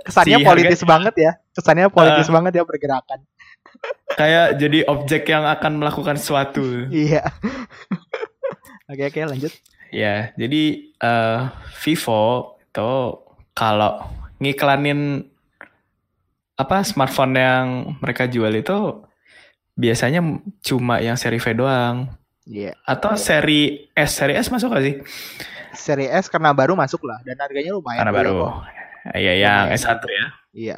Kesannya Si politis banget ya, kesannya politis Ah. banget ya pergerakan. kayak jadi objek yang akan melakukan sesuatu. Iya. [laughs] oke, oke, lanjut. Ya, jadi eh Vivo itu kalau ngiklanin apa smartphone yang mereka jual itu biasanya cuma yang seri V doang. Iya. Atau seri S, seri S masuk gak sih? Seri S karena baru masuk lah dan harganya lumayan. Karena baru. kok. Iya, yang Lumayan S1 juga. ya. Iya.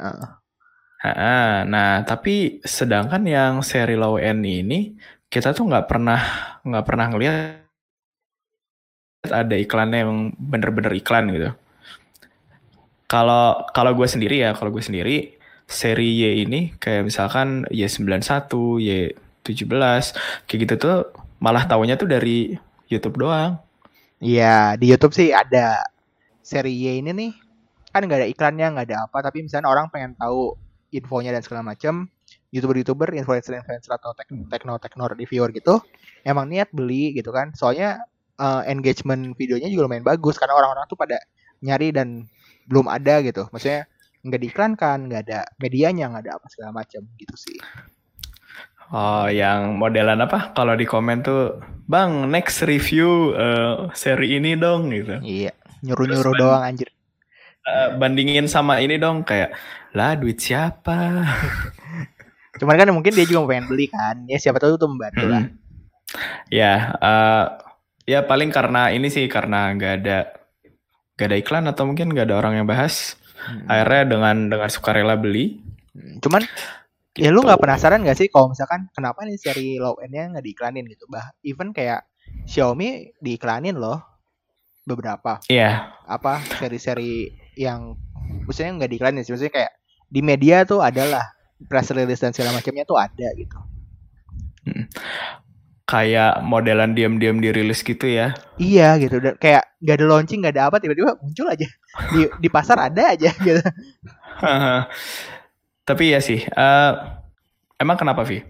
Nah, tapi sedangkan yang seri low end ini kita tuh nggak pernah nggak pernah ngelihat ada iklannya yang bener-bener iklan gitu. Kalau kalau gue sendiri ya, kalau gue sendiri seri Y ini kayak misalkan Y91, Y17 kayak gitu tuh malah taunya tuh dari YouTube doang. Iya, di YouTube sih ada seri Y ini nih. Kan nggak ada iklannya, nggak ada apa, tapi misalnya orang pengen tahu infonya dan segala macam, YouTuber-YouTuber, influencer-influencer atau tek- tekno-tekno reviewer gitu, emang niat beli gitu kan. Soalnya eh, engagement videonya juga lumayan bagus karena orang-orang tuh pada nyari dan belum ada gitu. Maksudnya nggak diiklankan, nggak ada medianya, nggak ada apa segala macam gitu sih. Oh, yang modelan apa? Kalau di komen tuh, Bang, next review eh, seri ini dong gitu. Iya, nyuruh-nyuruh doang anjir. Eh, bandingin sama ini dong kayak lah duit siapa? [laughs] Cuman kan mungkin dia juga pengen beli kan. Ya siapa tahu itu membantu lah. Hmm. Ya, eh, ya paling karena ini sih karena nggak ada nggak ada iklan atau mungkin nggak ada orang yang bahas. Hmm. Akhirnya dengan dengan sukarela beli. Hmm, Cuman ya lu nggak gitu. penasaran gak sih kalau misalkan kenapa nih seri low endnya nggak diiklanin gitu? Bah, even kayak Xiaomi diiklanin loh beberapa Iya, apa seri-seri yang maksudnya nggak diiklanin sih, maksudnya kayak di media tuh adalah press release dan segala macamnya tuh ada gitu. Kayak modelan diam-diam dirilis gitu ya. Iya gitu, dan kayak nggak ada launching nggak ada apa tiba-tiba muncul aja di di pasar ada aja [laughs] gitu. Tapi ya sih, eh, emang kenapa Vi?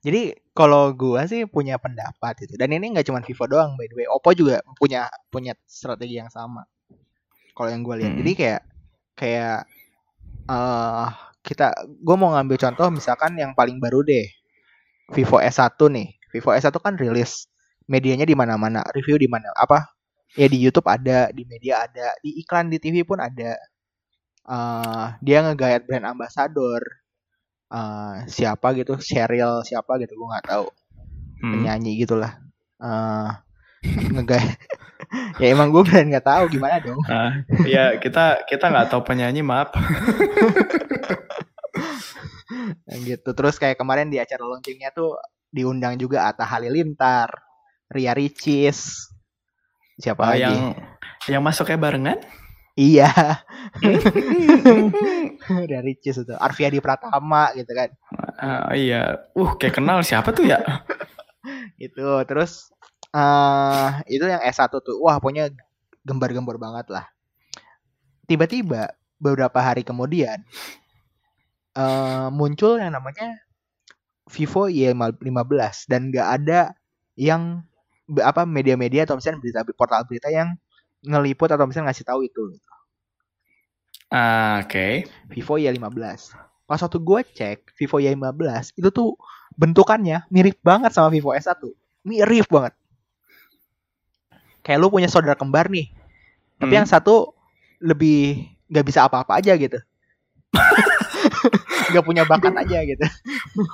Jadi kalau gua sih punya pendapat itu. Dan ini nggak cuma Vivo doang by the way. Oppo juga punya punya strategi yang sama. Kalau yang gua lihat. Hmm. Jadi kayak kayak eh kita gua mau ngambil contoh misalkan yang paling baru deh. Vivo S1 nih. Vivo S1 kan rilis medianya di mana-mana, review di mana apa? Ya di YouTube ada, di media ada, di iklan di TV pun ada. eh dia ngegayat brand ambassador eh siapa gitu, Cheryl siapa gitu, gua nggak tahu Hmm. penyanyi gitulah eh ngegaya [laughs] ya emang gue beneran nggak tahu gimana dong Ah, ya kita kita nggak tahu penyanyi maaf. [laughs] gitu terus kayak kemarin di acara launchingnya tuh diundang juga Atta Halilintar Ria Ricis siapa Oh, lagi? yang yang masuknya barengan? iya. [laughs] Ria Ricis itu Arfiadi Pratama gitu kan. Ah, iya, uh kayak kenal siapa tuh ya? [laughs] itu terus eh itu yang S1 tuh. Wah pokoknya gembar-gembor banget lah. Tiba-tiba beberapa hari kemudian eh muncul yang namanya Vivo Y15 dan nggak ada yang apa media-media atau misalnya berita portal berita yang ngeliput atau misalnya ngasih tahu itu. Ah, Oke. Vivo Y15 pas waktu gue cek Vivo Y15 itu tuh bentukannya mirip banget sama Vivo S1 mirip banget. Kayak lu punya saudara kembar nih. Tapi Hmm. yang satu lebih nggak bisa apa-apa aja gitu. [laughs] Nggak punya bakat aja gitu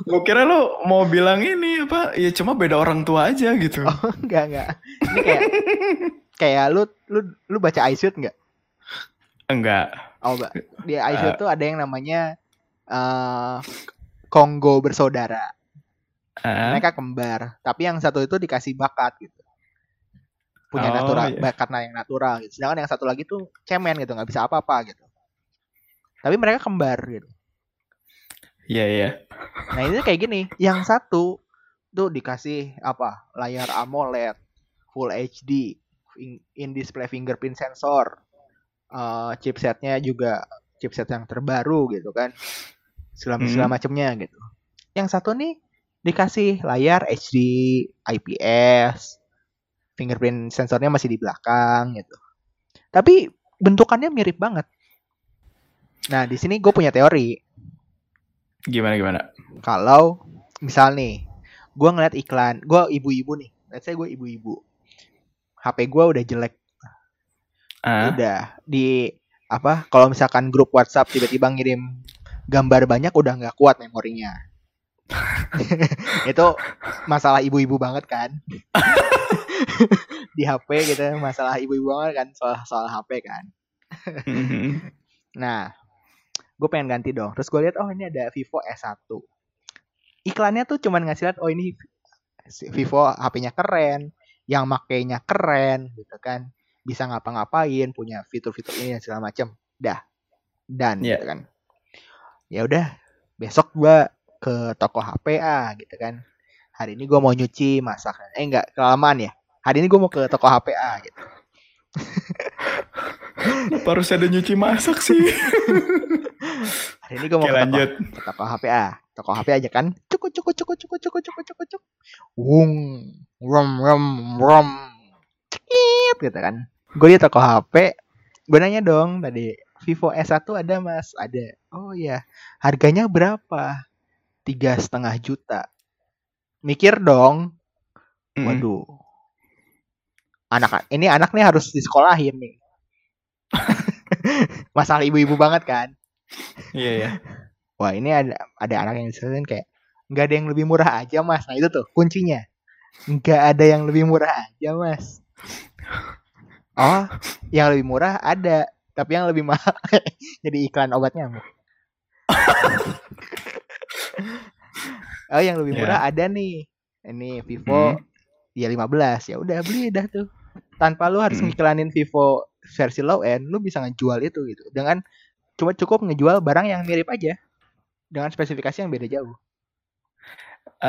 Gue kira lu mau bilang ini apa? Ya cuma beda orang tua aja gitu. nggak nggak ini kayak kayak lu lu lu baca iShoot nggak Enggak. oh mbak di iShoot tuh ada yang namanya eh Kongo bersaudara Ah, mereka kembar tapi yang satu itu dikasih bakat gitu punya Oh, natural iya. bakat yang natural gitu sedangkan yang satu lagi tuh cemen gitu nggak bisa apa-apa gitu tapi mereka kembar gitu Iya iya. nah ini kayak gini. Yang satu tuh dikasih apa? Layar AMOLED full HD in, display fingerprint sensor eh chipsetnya juga chipset yang terbaru gitu kan. Segala Hmm. segala macamnya gitu. Yang satu nih dikasih layar HD IPS fingerprint sensornya masih di belakang gitu. Tapi bentukannya mirip banget. Nah di sini gue punya teori Gimana gimana? kalau misal nih gue ngeliat iklan gue ibu-ibu nih let's say gue ibu-ibu HP gue udah jelek Ah, udah di apa kalau misalkan grup WhatsApp tiba-tiba ngirim gambar banyak udah nggak kuat memorinya. [laughs] itu masalah ibu-ibu banget kan di HP gitu masalah ibu-ibu banget kan soal soal HP kan Mhm. nah gue pengen ganti dong. Terus gue lihat oh ini ada Vivo S1 iklannya tuh cuman ngasih lihat oh ini Vivo HP-nya keren yang makainya keren gitu kan. Bisa ngapa-ngapain punya fitur-fitur ini dan segala macem. Dah. Dan Iya. gitu kan. Ya udah besok gua ke toko HP ah gitu kan. Hari ini gue mau nyuci masak. Eh enggak kelamaan ya. Hari ini gue mau ke toko HP ah gitu. Harus ada nyuci masak sih? [laughs] Hari ini gue mau lanjut, ke, toko, a, toko HP a Toko HP aja kan. Cukup cukup cukup cukup cukup cukup cukup cukup. Wung, rom rom rom. Cekit gitu kan. Gue liat toko HP. Gue nanya dong tadi Vivo S1 ada mas? Ada. Oh iya. Harganya berapa? Tiga setengah juta. Mikir dong. Waduh. Anak ini anak nih harus disekolahin nih. [laughs] Masalah ibu-ibu banget kan. Iya ya. wah ini ada ada anak yang disalahin kayak nggak ada yang lebih murah aja mas. Nah itu tuh kuncinya. Nggak ada yang lebih murah aja mas. Oh yang lebih murah ada tapi yang lebih mahal. [laughs] Jadi iklan obat nyamuk oh yang lebih Ya. murah ada nih. Ini Vivo. Hmm. ya 15 ya udah beli dah tuh. Tanpa lu harus Hmm. ngiklanin Vivo versi low end lu bisa ngejual itu gitu. Dengan cuma cukup ngejual barang yang mirip aja dengan spesifikasi yang beda jauh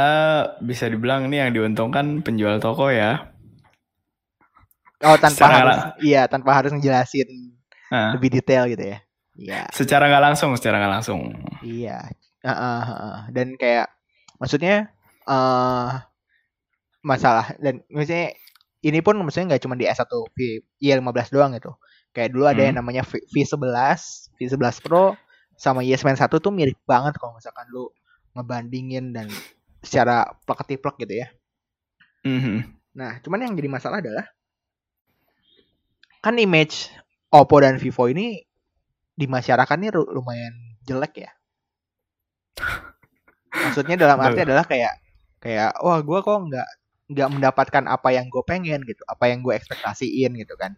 Eh, bisa dibilang ini yang diuntungkan penjual toko ya. oh tanpa Secara harus iya tanpa harus ngejelasin Nah, lebih detail gitu ya iya secara nggak langsung, secara nggak langsung. iya Heeh, heeh. dan kayak maksudnya eh masalah dan maksudnya ini pun maksudnya nggak cuma di S1 V Y15 doang gitu kayak dulu ada yang Hmm. namanya V, V11 V11 Pro sama Y91 tuh mirip banget kalau misalkan lu ngebandingin dan secara plek-plek gitu ya Mhm. Nah, cuman yang jadi masalah adalah kan image Oppo dan Vivo ini di masyarakat ini lumayan jelek ya. Maksudnya dalam arti adalah kayak kayak wah gua kok nggak nggak mendapatkan apa yang gue pengen gitu, apa yang gue ekspektasiin gitu kan.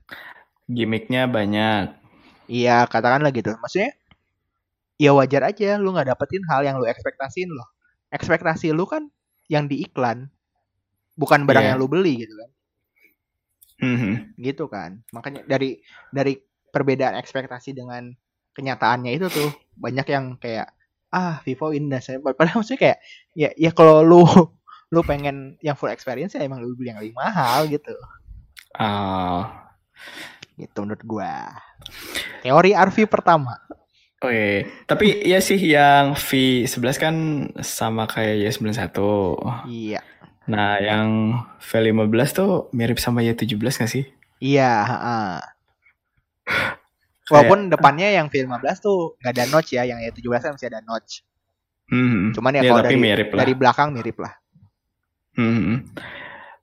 Gimiknya banyak. Iya, katakanlah gitu. Maksudnya ya wajar aja lu nggak dapetin hal yang lu ekspektasiin loh. Ekspektasi lu kan yang di iklan bukan barang Iya. yang lu beli gitu kan. Mhm. gitu kan makanya dari dari perbedaan ekspektasi dengan kenyataannya itu tuh banyak yang kayak ah Vivo indah saya padahal maksudnya kayak ya ya kalau lu [laughs] lu pengen yang full experience ya emang lu beli yang lebih mahal gitu Oh. Gitu menurut gua teori Arfi pertama Oke, tapi ya sih yang V11 kan sama kayak Y91. iya Nah, yang V15 tuh mirip sama Y17 gak sih? iya heeh. walaupun depannya yang V15 tuh nggak ada notch ya yang Y17 kan masih ada notch Hmm. cuman ya, Ya, kalau dari mirip lah. dari belakang mirip lah Hmm.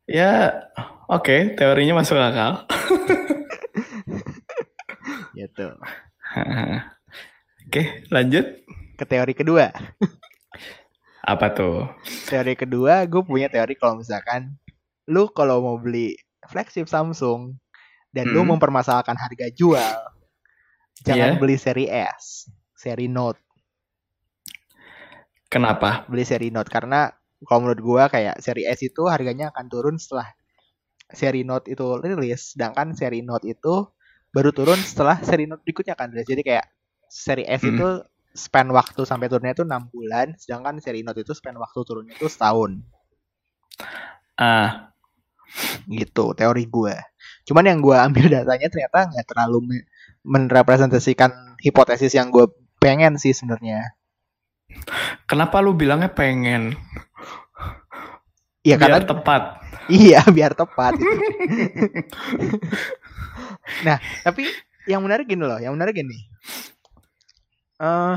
Ya, oke, teorinya masuk akal. [laughs] gitu Oke, lanjut. ke teori kedua Apa tuh? teori kedua gue punya teori kalau misalkan lu kalau mau beli flagship Samsung dan lu Hmm. mempermasalahkan harga jual jangan Iya. beli seri S seri Note Kenapa? beli seri Note karena kalau menurut gua kayak seri S itu harganya akan turun setelah seri Note itu rilis sedangkan seri Note itu baru turun setelah seri Note berikutnya kan jadi kayak seri S Hmm. itu span waktu sampai turunnya itu enam bulan sedangkan seri Note itu span waktu turunnya itu setahun Ah, gitu teori gue. Cuman yang gue ambil datanya ternyata nggak terlalu me- merepresentasikan hipotesis yang gue pengen sih sebenarnya. kenapa lu bilangnya pengen? Iya karena tepat. iya [laughs] biar tepat. gitu. [laughs] nah tapi yang menarik gini loh, yang menarik gini. eh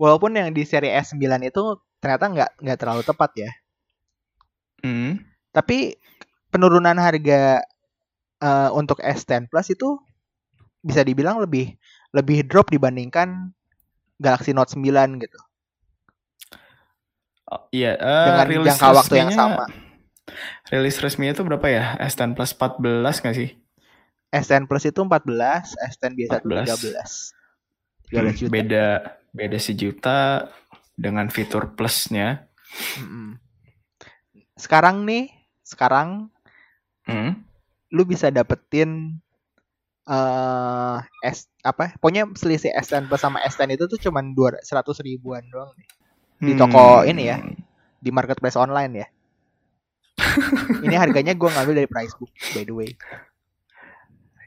walaupun yang di seri S9 itu ternyata nggak nggak terlalu tepat ya. Hmm. Tapi penurunan harga eh, untuk S10 Plus itu bisa dibilang lebih lebih drop dibandingkan Galaxy Note 9 gitu. Oh, iya, uh, Dengan rilis jangka waktu yang sama. Rilis resminya itu berapa ya? S10 Plus 14 nggak sih? S10 Plus itu 14, S10 biasa tuh 14. 13. 13 juta. Beda beda sejuta dengan fitur plusnya. Mm-mm. Sekarang nih, sekarang Hmm. lu bisa dapetin eh S apa? Pokoknya selisih S10 Plus sama S10 itu tuh cuman 200 100 ribuan doang nih. Di toko ini ya. Di marketplace online ya. [laughs] Ini harganya gua ngambil dari Pricebook by the way.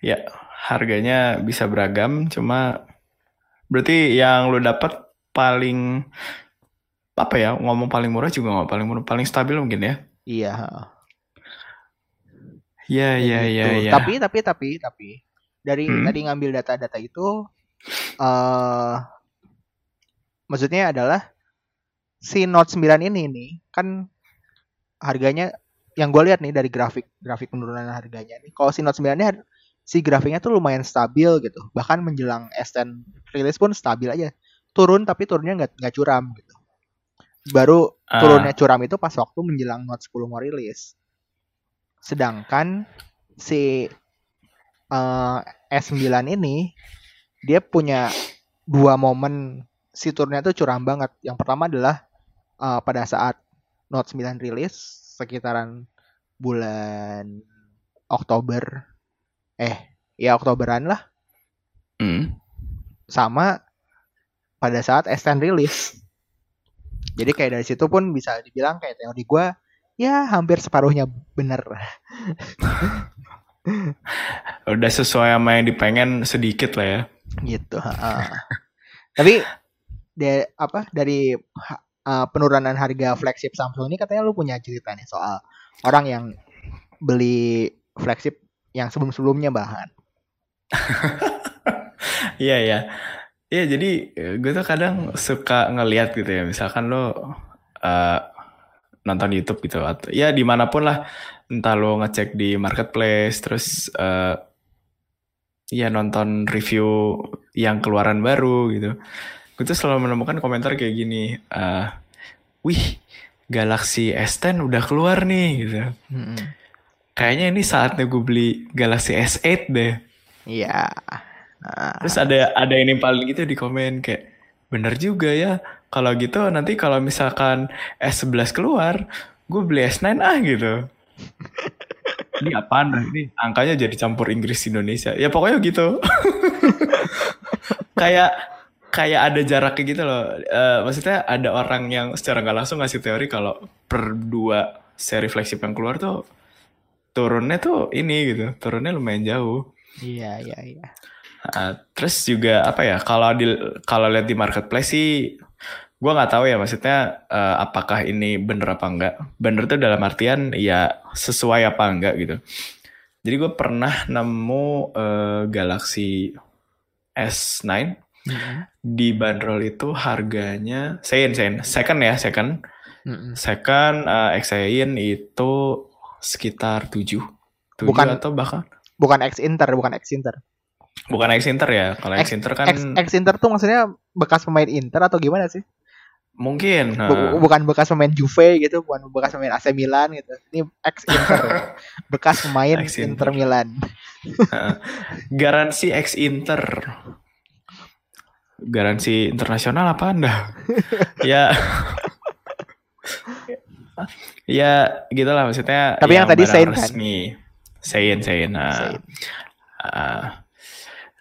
Ya, harganya bisa beragam, cuma berarti yang lu dapat paling apa ya? Ngomong paling murah juga nggak paling murah, paling stabil mungkin ya. Iya. Iya, iya, iya. Tapi tapi tapi tapi dari Hmm. tadi ngambil data-data itu eh maksudnya adalah si Note 9 ini nih kan harganya yang gue lihat nih dari grafik grafik penurunan harganya nih. Kalau si Note 9 ini si grafiknya tuh lumayan stabil gitu. Bahkan menjelang S10 rilis pun stabil aja. Turun tapi turunnya nggak nggak curam gitu. Baru Ah, turunnya curam itu pas waktu menjelang Note 10 mau rilis. Sedangkan si eh, S9 ini dia punya dua momen si turunnya tuh curam banget. Yang pertama adalah eh, pada saat Note 9 rilis sekitaran bulan Oktober eh ya Oktoberan lah hmm. sama pada saat S10 rilis. Jadi kayak dari situ pun bisa dibilang kayak teori gua ya hampir separuhnya bener. [laughs] Udah sesuai sama yang dipengen sedikit lah ya. gitu. heeh. Tapi de, apa dari uh, penurunan harga flagship Samsung ini katanya lu punya cerita nih soal orang yang beli flagship yang sebelum-sebelumnya bahan. [laughs] Iya ya. Iya jadi gue tuh kadang suka ngeliat gitu ya. Misalkan lo eh, nonton YouTube gitu atau ya di mana pun lah. Entah lo ngecek di marketplace terus eh ya nonton review yang keluaran baru gitu. Gue tuh selalu menemukan komentar kayak gini. eh, Wih Galaxy S10 udah keluar nih gitu. Mm-mm. Kayaknya ini saatnya gue beli Galaxy S8 deh. Iya. Nah, Terus ada ada ini paling gitu di komen kayak bener juga ya. Kalau gitu nanti kalau misalkan S11 keluar, gue beli S9 ah gitu. [laughs] Ini apaan dah ini? Angkanya jadi campur Inggris Indonesia. Ya pokoknya gitu. [laughs] kayak kayak ada jaraknya gitu loh. Eh, maksudnya ada orang yang secara nggak langsung ngasih teori kalau per dua seri flagship yang keluar tuh turunnya tuh ini gitu. Turunnya lumayan jauh. iya iya iya. Uh, terus juga apa ya kalau di kalau lihat di marketplace sih gue nggak tahu ya maksudnya uh, apakah ini bener apa enggak bener tuh dalam artian ya sesuai apa enggak gitu jadi gue pernah nemu uh, Galaxy S9 Mm-mm. di bandrol itu harganya sen sen second ya second Mm-mm. second uh, Xain itu sekitar 7 7 Bukan- atau bahkan Bukan X Inter, bukan X Inter. bukan X Inter ya kalau X Inter kan X, X Inter tuh maksudnya bekas pemain Inter atau gimana sih? mungkin uh, bukan bekas pemain Juve gitu, bukan bekas pemain AC Milan gitu. Ini ex Inter. [laughs] bekas pemain Ex Inter. Inter Milan. Garansi ex Inter. Garansi internasional apa Anda? [laughs] ya. [laughs] ya gitulah maksudnya Tapi yang tadi barang Sein kan? resmi. Sein, Sein. Nah, Sein. ah.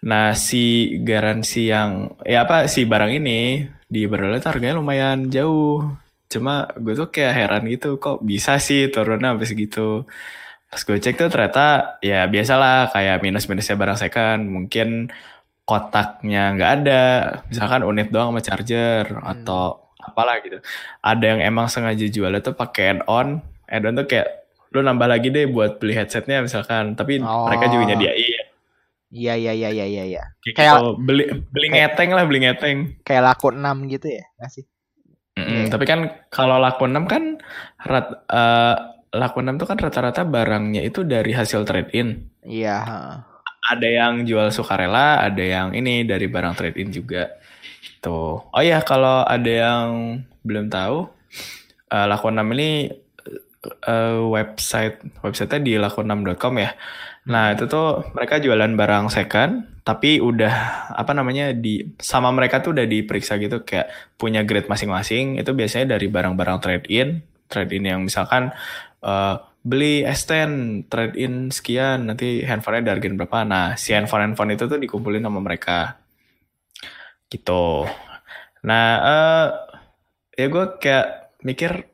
nah, si garansi yang ya apa si barang ini di Berlin harganya lumayan jauh. Cuma gue tuh kayak heran gitu kok bisa sih turunnya habis gitu. Pas gue cek tuh ternyata ya biasalah kayak minus-minusnya barang second. Mungkin kotaknya nggak ada. Misalkan unit doang sama charger atau apalah gitu. Ada yang emang sengaja jualnya tuh pakai add-on. Add-on tuh kayak lu nambah lagi deh buat beli headsetnya misalkan. Tapi Oh. mereka juga nyediain. Iya iya iya iya iya iya. Kayak, Kayak- gitu. beli beli kayak- ngeteng lah beli ngeteng. Kayak laku 6 gitu ya, nggak sih? Mm-mm, Iya. Tapi kan kalau laku 6 kan rat, eh, laku 6 tuh kan rata-rata barangnya itu dari hasil trade in. Iya, heeh. ada yang jual sukarela, ada yang ini dari barang trade in juga. Tuh. Oh ya, kalau ada yang belum tahu, uh, Lakon 6 ini uh, website websitenya di lakon6.com ya. Nah itu tuh mereka jualan barang second, tapi udah apa namanya di sama mereka tuh udah diperiksa gitu kayak punya grade masing-masing. Itu biasanya dari barang-barang trade in, trade in yang misalkan uh, beli S10 trade in sekian, nanti handphonenya dari berapa. Nah si handphone handphone itu tuh dikumpulin sama mereka gitu. Nah uh, ya gue kayak mikir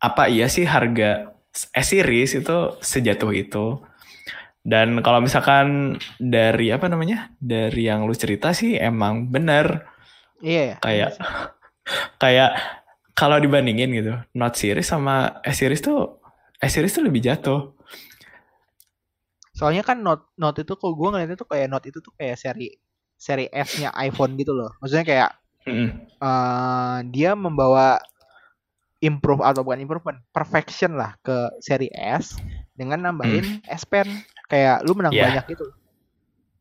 apa iya sih harga S series itu sejatuh itu? Dan kalau misalkan dari apa namanya dari yang lu cerita sih emang bener iya, iya. Kayak kayak kalau dibandingin gitu Note series sama S series tuh S series tuh lebih jatuh. Soalnya kan Note Note itu kok gue ngeliatnya tuh kayak Note itu tuh kayak seri seri S-nya iPhone gitu loh maksudnya kayak mm uh, dia membawa improve atau bukan improvement perfection lah ke seri S dengan nambahin hmm. S Pen kayak lu menang yeah. banyak gitu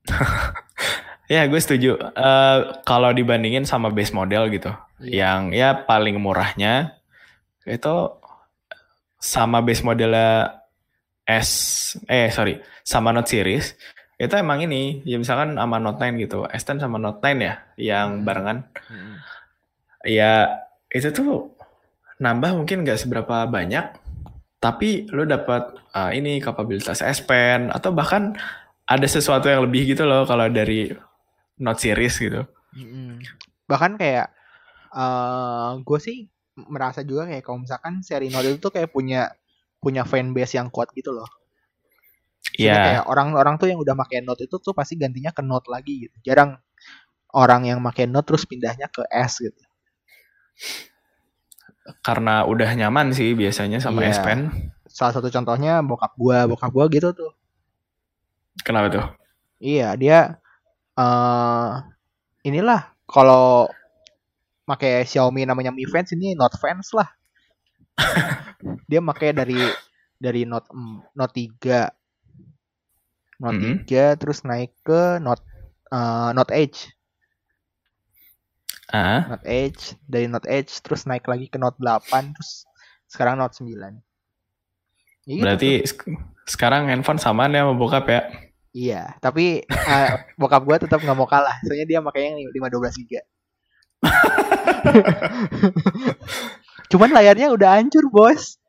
[laughs] ya gue setuju uh, kalau dibandingin sama base model gitu yeah. yang ya paling murahnya itu sama base modelnya S eh sorry sama Note series itu emang ini ya misalkan sama Note 9 gitu S10 sama Note 9 ya yang hmm. barengan hmm. ya itu tuh nambah mungkin nggak seberapa banyak, tapi lo dapat uh, ini kapabilitas S Pen atau bahkan ada sesuatu yang lebih gitu loh kalau dari Note series gitu. Bahkan kayak uh, gue sih merasa juga kayak kalau misalkan seri Note itu tuh kayak punya punya fanbase yang kuat gitu loh. Iya. Yeah. kayak orang-orang tuh yang udah pakai Note itu tuh pasti gantinya ke Note lagi gitu. Jarang orang yang pakai Note terus pindahnya ke S gitu karena udah nyaman sih biasanya sama yeah. S Pen. Salah satu contohnya bokap gua, bokap gua gitu tuh. Kenapa tuh? Iya, dia uh, inilah kalau pakai Xiaomi namanya Mi Fans ini Note Fans lah. [laughs] dia pakai dari dari Note Note 3 Note mm -hmm. 3 terus naik ke Note uh, Note Edge uh. Note Edge dari Note Edge terus naik lagi ke Note 8 terus sekarang Note 9 ya, berarti tuh. sekarang handphone sama nih sama bokap ya iya tapi uh, [laughs] bokap gue tetap nggak mau kalah soalnya dia makanya yang 512 giga [laughs] cuman layarnya udah hancur bos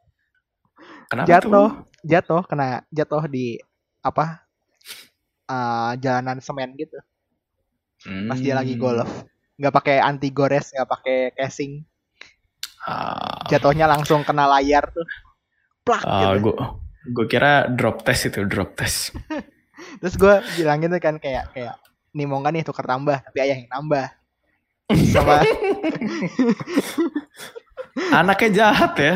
Kenapa jatuh tuh? jatuh kena jatuh di apa uh, jalanan semen gitu. Hmm. pas dia lagi hmm. golf. Nggak pakai anti gores nggak pakai casing. Uh, jatuhnya langsung kena layar tuh. Plak uh, gitu. gue gue kira drop test itu drop test. [laughs] Terus gue bilangin tuh kan kayak kayak nih mau nggak nih tukar tambah? Tapi ayah yang nambah. Sama [laughs] anaknya jahat ya.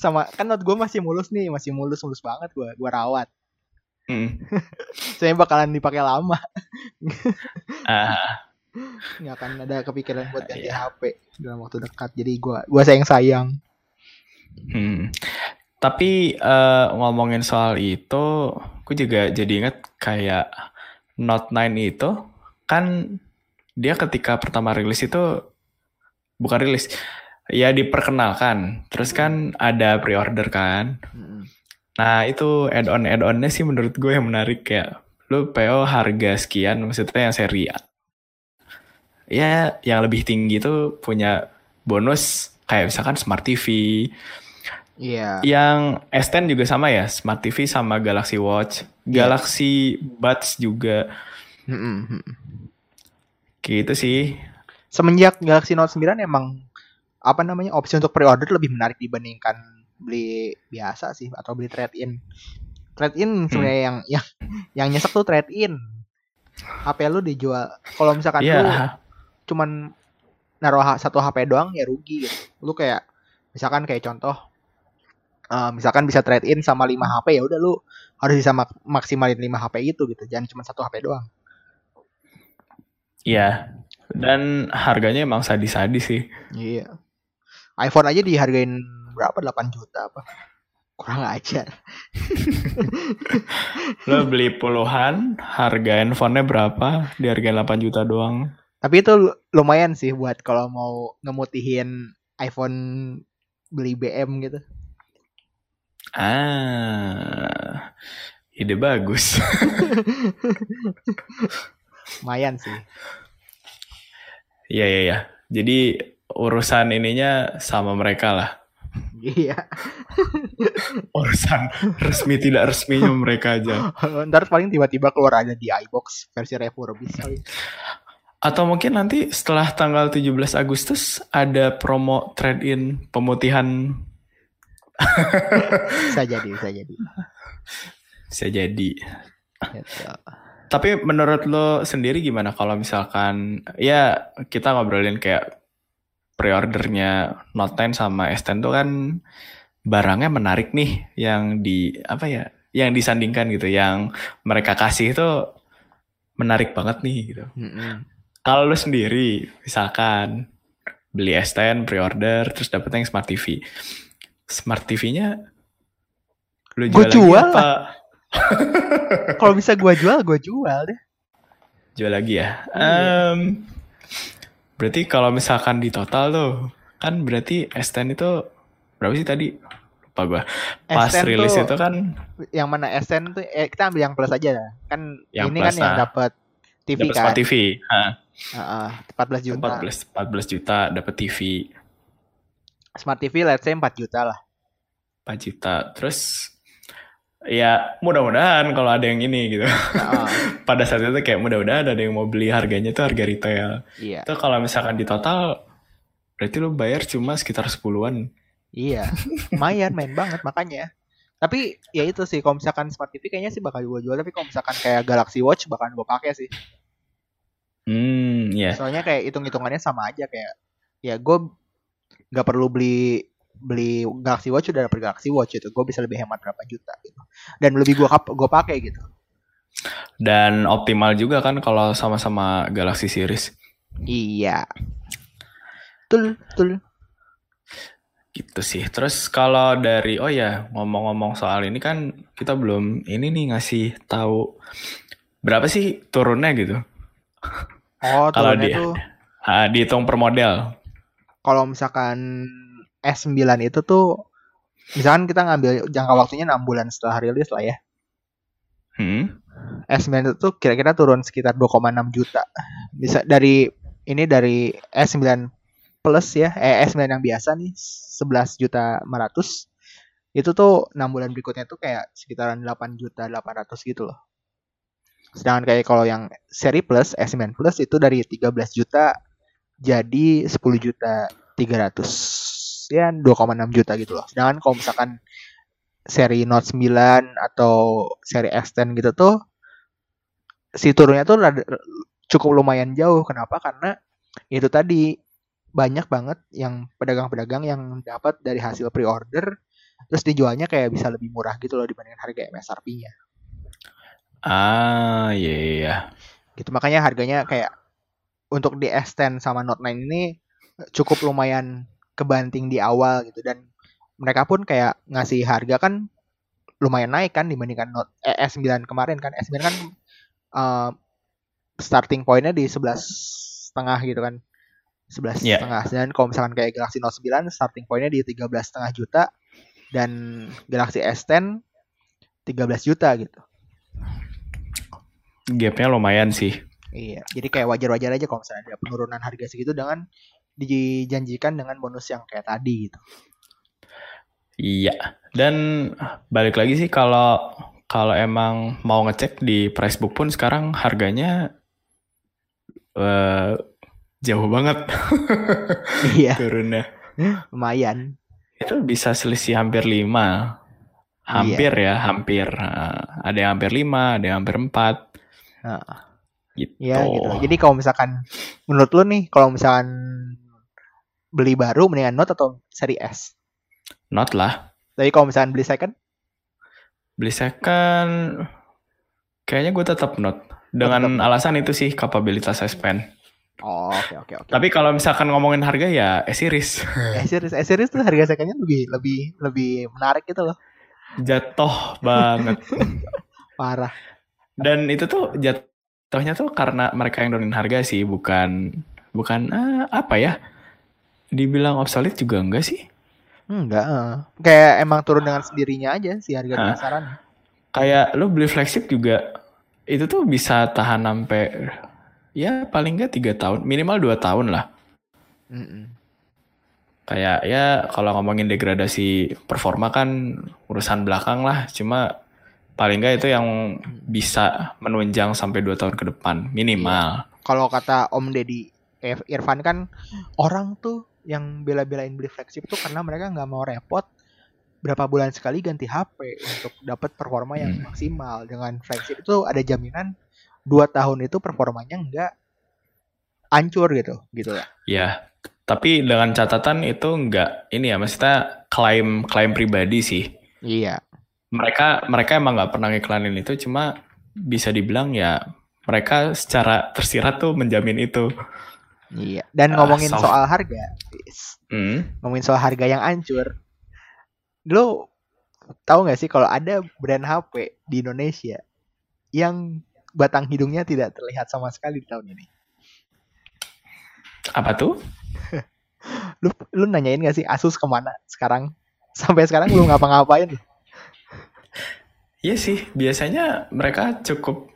Sama kan not gue masih mulus nih masih mulus mulus banget gue gue rawat hmm. [laughs] saya bakalan dipakai lama uh [laughs] nggak akan ada kepikiran buat ganti yeah. HP dalam waktu dekat jadi gua gua sayang sayang hmm. tapi uh, ngomongin soal itu aku juga jadi inget kayak Note 9 itu kan dia ketika pertama rilis itu bukan rilis ya diperkenalkan terus kan ada pre-order kan hmm. Nah itu add-on add-onnya sih menurut gue yang menarik kayak lu PO harga sekian maksudnya yang seri ya yang lebih tinggi itu punya bonus kayak misalkan smart TV. Iya. Yeah. Yang S10 juga sama ya, smart TV sama Galaxy Watch, yeah. Galaxy Buds juga. Mm-hmm. Gitu sih. Semenjak Galaxy Note 9 emang apa namanya opsi untuk pre-order lebih menarik dibandingkan beli biasa sih atau beli trade in. Trade in sebenarnya hmm. yang yang yang nyesek tuh trade in. HP lu dijual kalau misalkan yeah. lu cuman naruh satu HP doang ya rugi gitu. Lu kayak misalkan kayak contoh uh, misalkan bisa trade in sama 5 HP ya udah lu harus bisa mak maksimalin 5 HP itu gitu. Jangan cuma satu HP doang. Iya. Dan harganya emang sadis-sadis sih. Iya. iPhone aja dihargain berapa? 8 juta apa? kurang ajar. [laughs] Lo beli puluhan, harga handphonenya berapa? Di harga 8 juta doang. Tapi itu lu- lumayan sih buat kalau mau ngemutihin iPhone beli BM gitu. Ah, ide bagus. [laughs] Lumayan sih. Iya, iya, iya. Jadi urusan ininya sama mereka lah. Iya. Urusan resmi tidak resminya mereka aja. [laughs] Ntar paling tiba-tiba keluar ada di iBox versi refurbished. Atau mungkin nanti setelah tanggal 17 Agustus ada promo trade-in pemutihan [laughs] Bisa jadi, bisa jadi. bisa jadi. Gitu. Tapi menurut lo sendiri gimana kalau misalkan ya kita ngobrolin kayak pre-ordernya Note 10 sama S10 tuh kan barangnya menarik nih yang di apa ya yang disandingkan gitu yang mereka kasih itu menarik banget nih gitu. Mm-mm. Kalau lo sendiri misalkan beli S10 pre-order terus dapetnya yang Smart TV. Smart TV-nya lo Gua jual, lagi jual apa? Kalau bisa gua jual, gua jual deh. jual lagi ya. Iya. Berarti kalau misalkan di total tuh kan berarti S10 itu berapa sih tadi? Lupa gua. Pas S10 rilis tuh- itu kan Yang mana SN tuh eh, kita ambil yang plus aja dah. Kan Yang ini plus, kan yang nah. dapat TV dapat kan. Smart TV. Heeh, 14 juta. 14 14 juta dapat TV Smart TV let's say 4 juta lah. 4 juta. Terus ya mudah-mudahan kalau ada yang ini gitu. Heeh, [laughs] Pada saat itu kayak mudah-mudahan ada yang mau beli harganya tuh harga retail. iya. Itu kalau misalkan di total berarti lu bayar cuma sekitar 10-an. Iya. Lumayan main banget makanya. Tapi ya itu sih kalau misalkan Smart TV kayaknya sih bakal gua jual tapi kalau misalkan kayak Galaxy Watch bakal gua pakai sih. Hmm, ya. Soalnya kayak hitung-hitungannya sama aja kayak ya gue nggak perlu beli beli Galaxy Watch udah dapet Galaxy Watch itu gue bisa lebih hemat berapa juta gitu dan lebih gue gue pakai gitu Dan optimal juga kan kalau sama-sama Galaxy Series. iya tul tul Gitu sih. Terus kalau dari oh ya ngomong-ngomong soal ini kan kita belum ini nih ngasih tahu berapa sih turunnya gitu. oh Kalau turunnya dia- tuh Ah, dihitung per model. kalau misalkan S9 itu tuh misalkan kita ngambil jangka waktunya 6 bulan setelah rilis lah ya Hmm. S9 itu tuh kira-kira turun sekitar 2,6 juta. Bisa dari ini dari S9 Plus ya, eh S9 yang biasa nih 11 juta 500. Itu tuh 6 bulan berikutnya tuh kayak sekitaran 8 juta 800 gitu loh. Sedangkan kayak kalau yang seri Plus S9 Plus itu dari 13 juta jadi 10 juta 300. Ya 2,6 juta gitu loh. Sedangkan kalau misalkan seri Note 9 atau seri S10 gitu tuh si turunnya tuh cukup lumayan jauh. Kenapa? Karena itu tadi banyak banget yang pedagang-pedagang yang dapat dari hasil pre-order terus dijualnya kayak bisa lebih murah gitu loh dibandingkan harga MSRP-nya. Ah, iya iya, iya. Gitu makanya harganya kayak untuk di S10 sama Note 9 ini cukup lumayan kebanting di awal gitu. Dan mereka pun kayak ngasih harga kan lumayan naik kan dibandingkan Note eh, S9 kemarin kan. S9 kan eh, starting pointnya di 11 setengah gitu kan. 11 Iya. setengah. Dan kalau misalkan kayak Galaxy Note 9 starting pointnya di 13 setengah juta. Dan Galaxy S10 13 juta gitu. Gapnya lumayan sih. Iya, jadi kayak wajar-wajar aja kalau misalnya ada penurunan harga segitu dengan dijanjikan dengan bonus yang kayak tadi gitu. Iya. Dan balik lagi sih kalau kalau emang mau ngecek di Pricebook pun sekarang harganya eh jauh banget [laughs] Iya, turunnya. lumayan. Itu bisa selisih hampir 5. Hampir ya, hampir. Nah, ada yang hampir 5, ada yang hampir 4. Nah, Gitu. Iya gitu. Jadi kalau misalkan menurut lu nih, kalau misalkan beli baru mendingan Note atau seri S? Not lah. Tapi kalau misalkan beli second, Beli second kayaknya gue tetap not. Dengan alasan itu sih kapabilitas S Pen. oh, oke oke oke. Tapi kalau misalkan ngomongin harga ya S [laughs] series. S series S series tuh harga secondnya lebih lebih lebih menarik gitu loh. jatuh banget. [laughs] Parah. Dan itu tuh jatuhnya tuh karena mereka yang nurunin harga sih, bukan bukan ah, apa ya? Dibilang obsolete juga enggak sih? Enggak. eh. Kayak emang turun dengan sendirinya aja sih harga di pasaran. Kayak lu beli flagship juga itu tuh bisa tahan sampai ya paling enggak tiga tahun, minimal dua tahun lah. Mm-mm. Kayak ya kalau ngomongin degradasi performa kan urusan belakang lah, cuma paling enggak itu yang bisa menunjang sampai dua tahun ke depan minimal. Kalau kata Om Deddy Ir- Irfan kan orang tuh yang bela-belain beli flagship tuh karena mereka nggak mau repot berapa bulan sekali ganti HP untuk dapat performa yang Hmm. maksimal dengan flagship itu ada jaminan dua tahun itu performanya nggak hancur gitu gitu ya Ya, tapi dengan catatan itu enggak ini ya maksudnya klaim klaim pribadi sih. iya Mereka mereka emang nggak pernah ngiklanin itu, cuma bisa dibilang ya mereka secara tersirat tuh menjamin itu. Iya dan Ah, ngomongin soft. soal harga Hmm. ngomongin soal harga yang hancur lo tahu nggak sih kalau ada brand HP di Indonesia yang batang hidungnya tidak terlihat sama sekali di tahun ini Apa tuh? [laughs] lu lu nanyain gak sih Asus ke mana sekarang [laughs] sampai sekarang belum ngapa-ngapain Iya sih, biasanya mereka cukup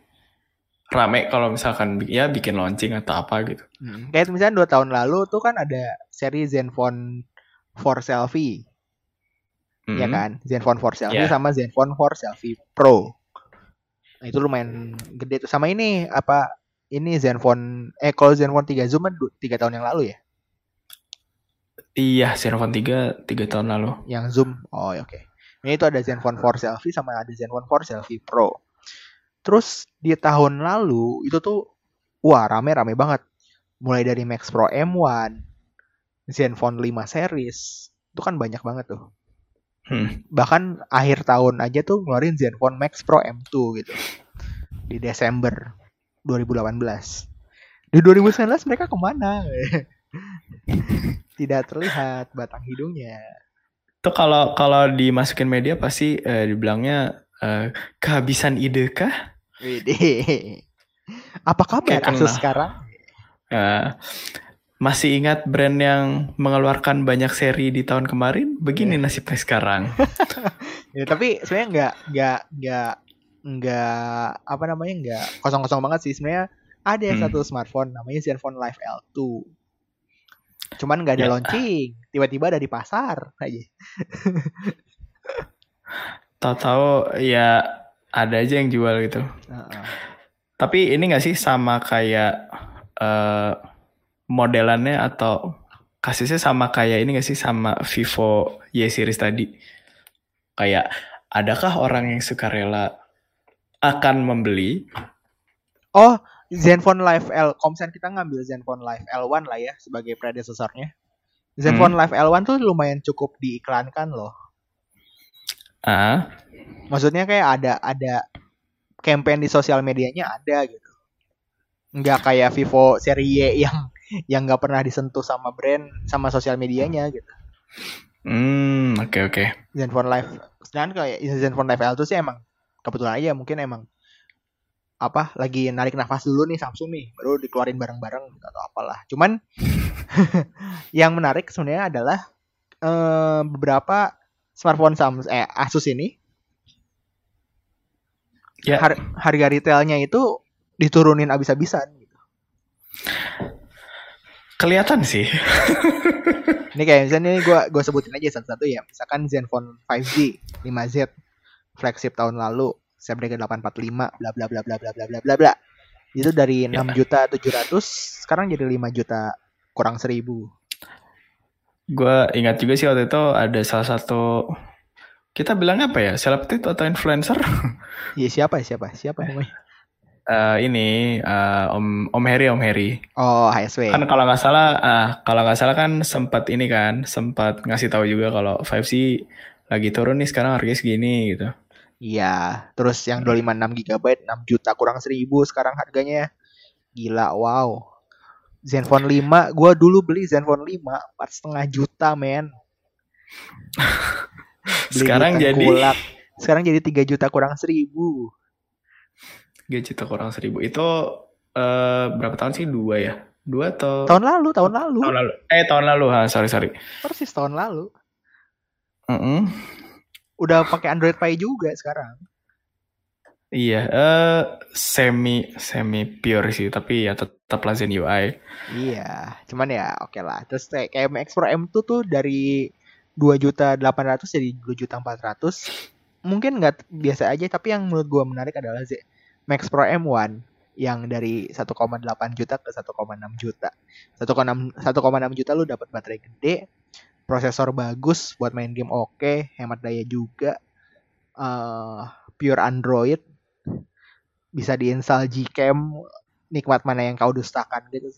rame kalau misalkan ya bikin launching atau apa gitu. Hmm, kayak misalnya dua tahun lalu tuh kan ada seri Zenfone 4 Selfie. Hmm. ya kan? Zenfone 4 Selfie Iya. sama Zenfone 4 Selfie Pro. Nah, itu lumayan gede tuh. Sama ini apa ini Zenfone eh kalau Zenfone 3 Zoom kan du- tiga tahun yang lalu ya? Iya, Zenfone 3 tiga tahun lalu. yang zoom. Oh ya, oke. Ini itu ada Zenfone 4 selfie sama ada Zenfone 4 selfie pro terus di tahun lalu itu tuh wah rame rame banget. Mulai dari Max Pro M1 Zenfone 5 series itu kan banyak banget tuh. Hmm. bahkan akhir tahun aja tuh ngeluarin Zenfone Max Pro M2 gitu di Desember 2018 di 2019 mereka ke mana? [laughs] Tidak terlihat batang hidungnya. Itu kalau kalau dimasukin media pasti eh, dibilangnya eh, kehabisan ide kah? Widih. Apa kabar Kayak Asus sekarang? Eh, masih ingat brand yang mengeluarkan banyak seri di tahun kemarin? Begini nasibnya sekarang. [laughs] Ya, tapi sebenarnya nggak nggak nggak nggak apa namanya nggak kosong-kosong banget sih sebenarnya ada Hmm. satu smartphone namanya Zenfone Live L2 cuman nggak ada Ya. launching tiba-tiba ada di pasar aja [laughs] Tahu-tahu ya ada aja yang jual gitu. Heeh. Tapi ini nggak sih sama kayak eh, modelannya atau kasusnya sama kayak ini nggak sih sama Vivo Y series tadi? Kayak adakah orang yang sukarela akan membeli? oh Zenfone Live L misalnya kita ngambil Zenfone Live L1 lah ya sebagai predecessornya Zenfone Live L1 tuh lumayan cukup diiklankan loh Ah, maksudnya kayak ada ada campaign di sosial medianya ada gitu. Nggak kayak Vivo seri Y yang yang nggak pernah disentuh sama brand sama sosial medianya gitu. Hmm, oke oke. Zenfone Live sedangkan kayak Zenfone Live L2 sih emang kebetulan aja mungkin emang apa lagi narik nafas dulu nih Samsung nih baru dikeluarin bareng-bareng gitu atau apalah. Cuman [laughs] yang menarik sebenarnya adalah eh, beberapa smartphone Samsung eh Asus ini Ya. har- harga retailnya itu diturunin abis-abisan gitu. Kelihatan sih. [laughs] Ini kayak misalnya ini gua gua sebutin aja satu-satu ya. Misalkan Zenfone 5G 5Z flagship tahun lalu Snapdragon 845 bla bla bla bla bla bla bla bla bla. Itu dari Ya. 6 juta 700 sekarang jadi 5 juta kurang 1000. Gue ingat juga sih waktu itu ada salah satu kita bilang apa ya, selebriti atau influencer? [laughs] Iya siapa siapa siapa namanya? Eh, ini eh, Om Om Heri Om Heri. Oh HSW. Kan kalau nggak salah, ah kalau nggak salah kan sempat ini kan, sempat ngasih tahu juga kalau 5C lagi turun nih sekarang harganya segini gitu. Iya, terus yang 256 GB 6 juta kurang 1000 sekarang harganya. Gila, wow. Zenfone 5, gua dulu beli Zenfone 5 4,5 juta, men. [laughs] [laughs] Sekarang jadi Tengkulak. sekarang jadi 3 juta kurang seribu. 3 juta kurang seribu. Itu eh, berapa tahun sih? Dua ya? Dua atau tahun lalu tahun lalu. Tahun lalu. Eh tahun lalu. Ha sorry sorry. Persis tahun lalu. Mm-mm. udah pakai Android Pie juga sekarang. Iya eh semi semi pure sih tapi ya tetap lah Zen UI iya cuman ya oke lah. Terus kayak, kayak Max Pro M2 tuh dari 2 juta 800 jadi 2 juta 400 mungkin nggak biasa aja tapi yang menurut gua menarik adalah Z Max Pro M1 yang dari 1,8 juta ke 1,6 juta. 1,6 1,6 juta lu dapat baterai gede prosesor bagus buat main game oke hemat daya juga eh pure Android bisa diinstal Gcam nikmat mana yang kau dustakan gitu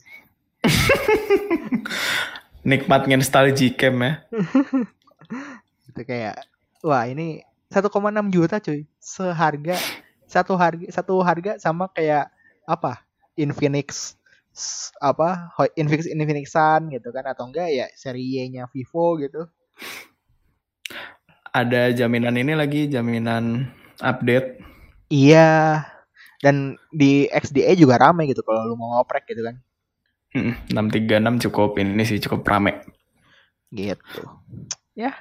[laughs] nikmat nginstal Gcam ya. [laughs] Itu kayak wah ini 1,6 juta cuy. Seharga satu harga satu harga sama kayak apa? Infinix apa? Infinix Infinixan gitu kan atau enggak ya seri Y-nya Vivo gitu. Ada jaminan ini lagi jaminan update. Iya. Dan di XDA juga rame gitu kalau lu mau ngoprek gitu kan Mm, 636 cukup ini sih cukup rame. Gitu. Ya.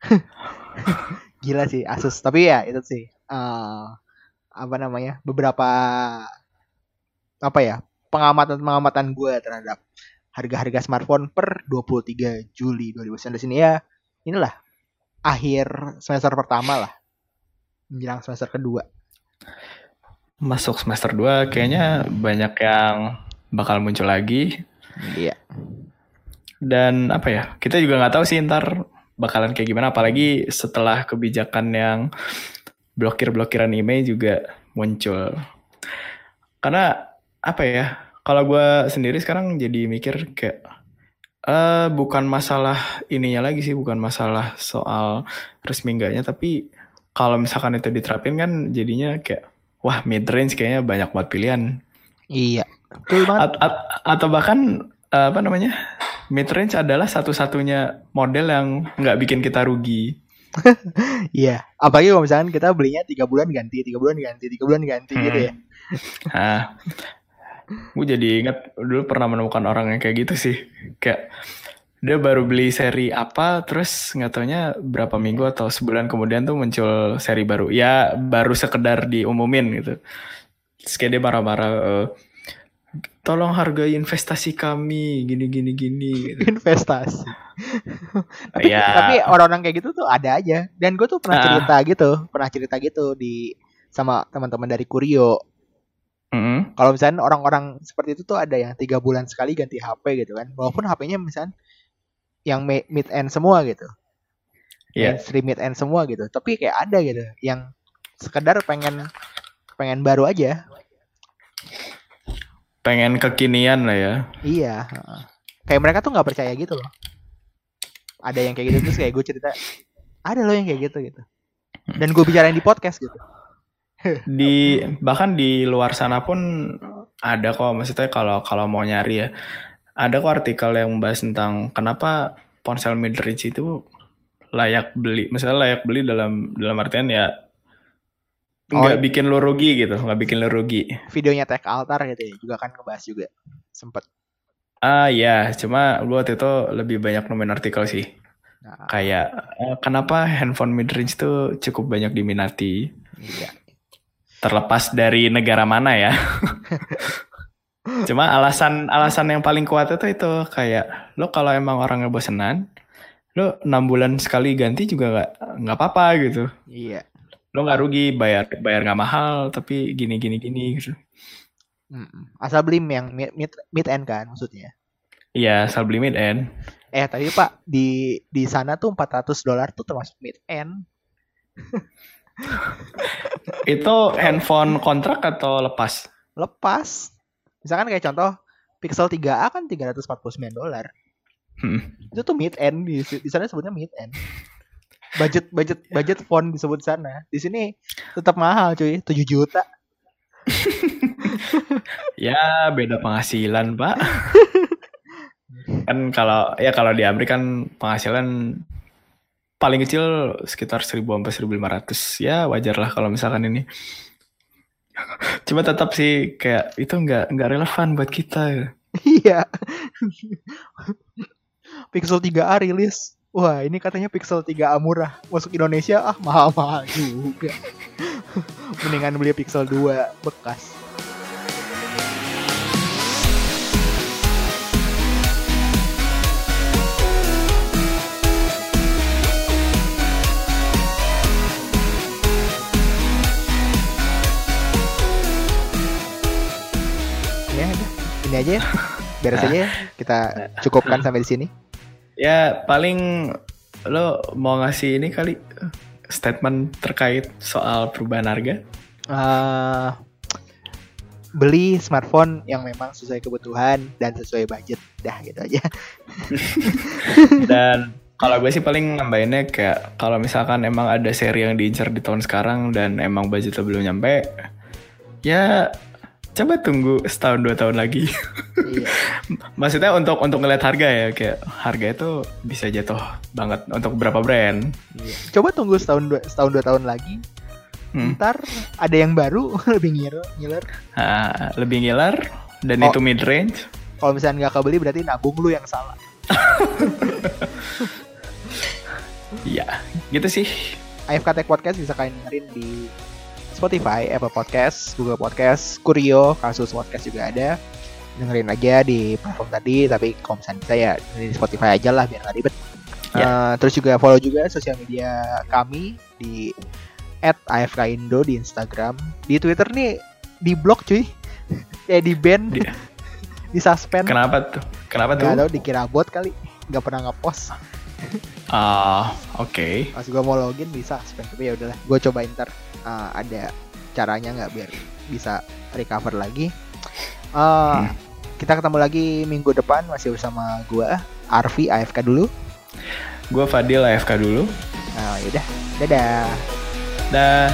[laughs] Gila sih Asus. Tapi ya itu sih eh, apa namanya beberapa apa ya pengamatan pengamatan gue terhadap harga-harga smartphone per 23 Juli 2019 ini ya inilah akhir semester pertama lah menjelang semester kedua. Masuk semester 2 kayaknya banyak yang bakal muncul lagi. Iya. Dan apa ya kita juga nggak tahu sih ntar bakalan kayak gimana. Apalagi setelah kebijakan yang blokir-blokiran email juga muncul. Karena apa ya kalau gue sendiri sekarang jadi mikir kayak eh bukan masalah ininya lagi sih bukan masalah soal resmi enggaknya tapi kalau misalkan itu diterapin kan jadinya kayak wah mid range kayaknya banyak buat pilihan. Iya banget. At- at- atau bahkan eh, apa namanya mid range adalah satu-satunya model yang nggak bikin kita rugi. [laughs] Iya. Apalagi kalau misalkan kita belinya tiga bulan ganti tiga bulan ganti tiga bulan ganti Hmm. gitu ya. [laughs] Nah gue jadi ingat dulu pernah menemukan orang yang kayak gitu sih. Kayak dia baru beli seri apa terus nggak taunya berapa minggu atau sebulan kemudian tuh muncul seri baru. Ya baru sekedar diumumin gitu. Terus kayak dia marah-marah eh, tolong hargai investasi kami gini gini gini gitu. investasi [laughs] tapi, Ya. tapi orang-orang kayak gitu tuh ada aja dan gue tuh pernah Ah. cerita gitu pernah cerita gitu di sama teman-teman dari Kurio Mm-mm. kalau misalnya orang-orang seperti itu tuh ada yang tiga bulan sekali ganti HP gitu kan walaupun HP-nya misalnya yang mid end semua gitu Iya. mainstream mid end semua gitu tapi kayak ada gitu yang sekedar pengen pengen baru aja pengen kekinian lah ya. Iya kayak mereka tuh nggak percaya gitu loh. Ada yang kayak gitu terus kayak gue cerita ada loh yang kayak gitu gitu. Dan gue bicarain di podcast gitu. [laughs] Di bahkan di luar sana pun ada kok. Maksudnya kalau kalau mau nyari ya ada kok artikel yang membahas tentang kenapa ponsel mid range itu layak beli. Misalnya layak beli dalam dalam artian ya Oh, nggak bikin lo rugi gitu nggak bikin lo rugi. Videonya Tech Altar gitu ya juga kan ngebahas juga sempet. Ah ya cuma gue waktu itu lebih banyak nemuin artikel sih. Nah, kayak eh, kenapa handphone mid range itu cukup banyak diminati? Iya. Terlepas dari negara mana ya. [laughs] Cuma alasan alasan yang paling kuat itu itu kayak lo kalau emang orangnya bosenan, lo enam bulan sekali ganti juga nggak nggak apa-apa gitu. iya Lo nggak rugi bayar bayar nggak mahal tapi gini gini gini gitu. Asal beli yang mid, mid, mid end kan maksudnya Iya, asal beli mid end. eh tadi pak di di sana tuh 400 dolar tuh termasuk mid end [laughs] Itu handphone kontrak atau lepas? lepas misalkan kayak contoh Pixel 3a kan 349 dolar Hmm. itu tuh mid end di, di sana sebutnya mid end budget budget budget phone disebut sana. Di sini tetap mahal cuy. 7 juta. [laughs] Ya beda penghasilan pak. [laughs] kan kalau ya kalau di Amerika kan penghasilan paling kecil sekitar 1000 sampai 1500 ya wajar lah kalau misalkan ini. [laughs] Cuma tetap sih kayak itu nggak nggak relevan buat kita. Iya. Pixel 3a rilis wah ini katanya Pixel 3a murah. Masuk Indonesia ah mahal-mahal juga. [laughs] Mendingan beli Pixel 2 bekas. Ya ini aja ya. Beres aja ya. Kita cukupkan sampai di sini ya paling lo mau ngasih ini kali statement terkait soal perubahan harga? Eh, beli smartphone yang memang sesuai kebutuhan dan sesuai budget dah gitu aja. [laughs] Dan kalau gue sih paling nambahinnya kayak kalau misalkan emang ada seri yang diincar di tahun sekarang dan emang budgetnya belum nyampe ya coba tunggu setahun dua tahun lagi iya. [laughs] maksudnya untuk untuk ngeliat harga ya kayak harga itu bisa jatuh banget untuk beberapa brand iya. coba tunggu setahun dua, setahun dua tahun lagi Hmm. ntar ada yang baru [laughs] lebih ngiler ngiler Nah, lebih ngiler dan Oh. itu mid range kalau misalnya nggak kebeli berarti nabung lu yang salah [laughs] ya gitu sih AFK Tech Podcast bisa kalian dengerin di Spotify, Apple Podcast, Google Podcast, Kurio, Kasus Podcast juga ada. Dengerin aja di platform tadi, tapi kalau misalnya bisa ya dengerin di Spotify aja lah biar nggak ribet. Ya. Eh, terus juga follow juga sosial media kami di AFK Indo di Instagram. Di Twitter nih di blok cuy. Kayak [laughs] di ban, Di- [laughs] di suspend. kenapa tuh kenapa tuh Gak tau dikira bot kali. Gak pernah ngepost. ah oke pas gue mau login bisa suspend tapi ya udahlah gue coba ntar uh, ada caranya nggak biar bisa recover lagi. Uh, Hmm. kita ketemu lagi minggu depan masih bersama gue Arfi AFK dulu. Gue Fadil AFK dulu. Nah yaudah. Dadah. Dah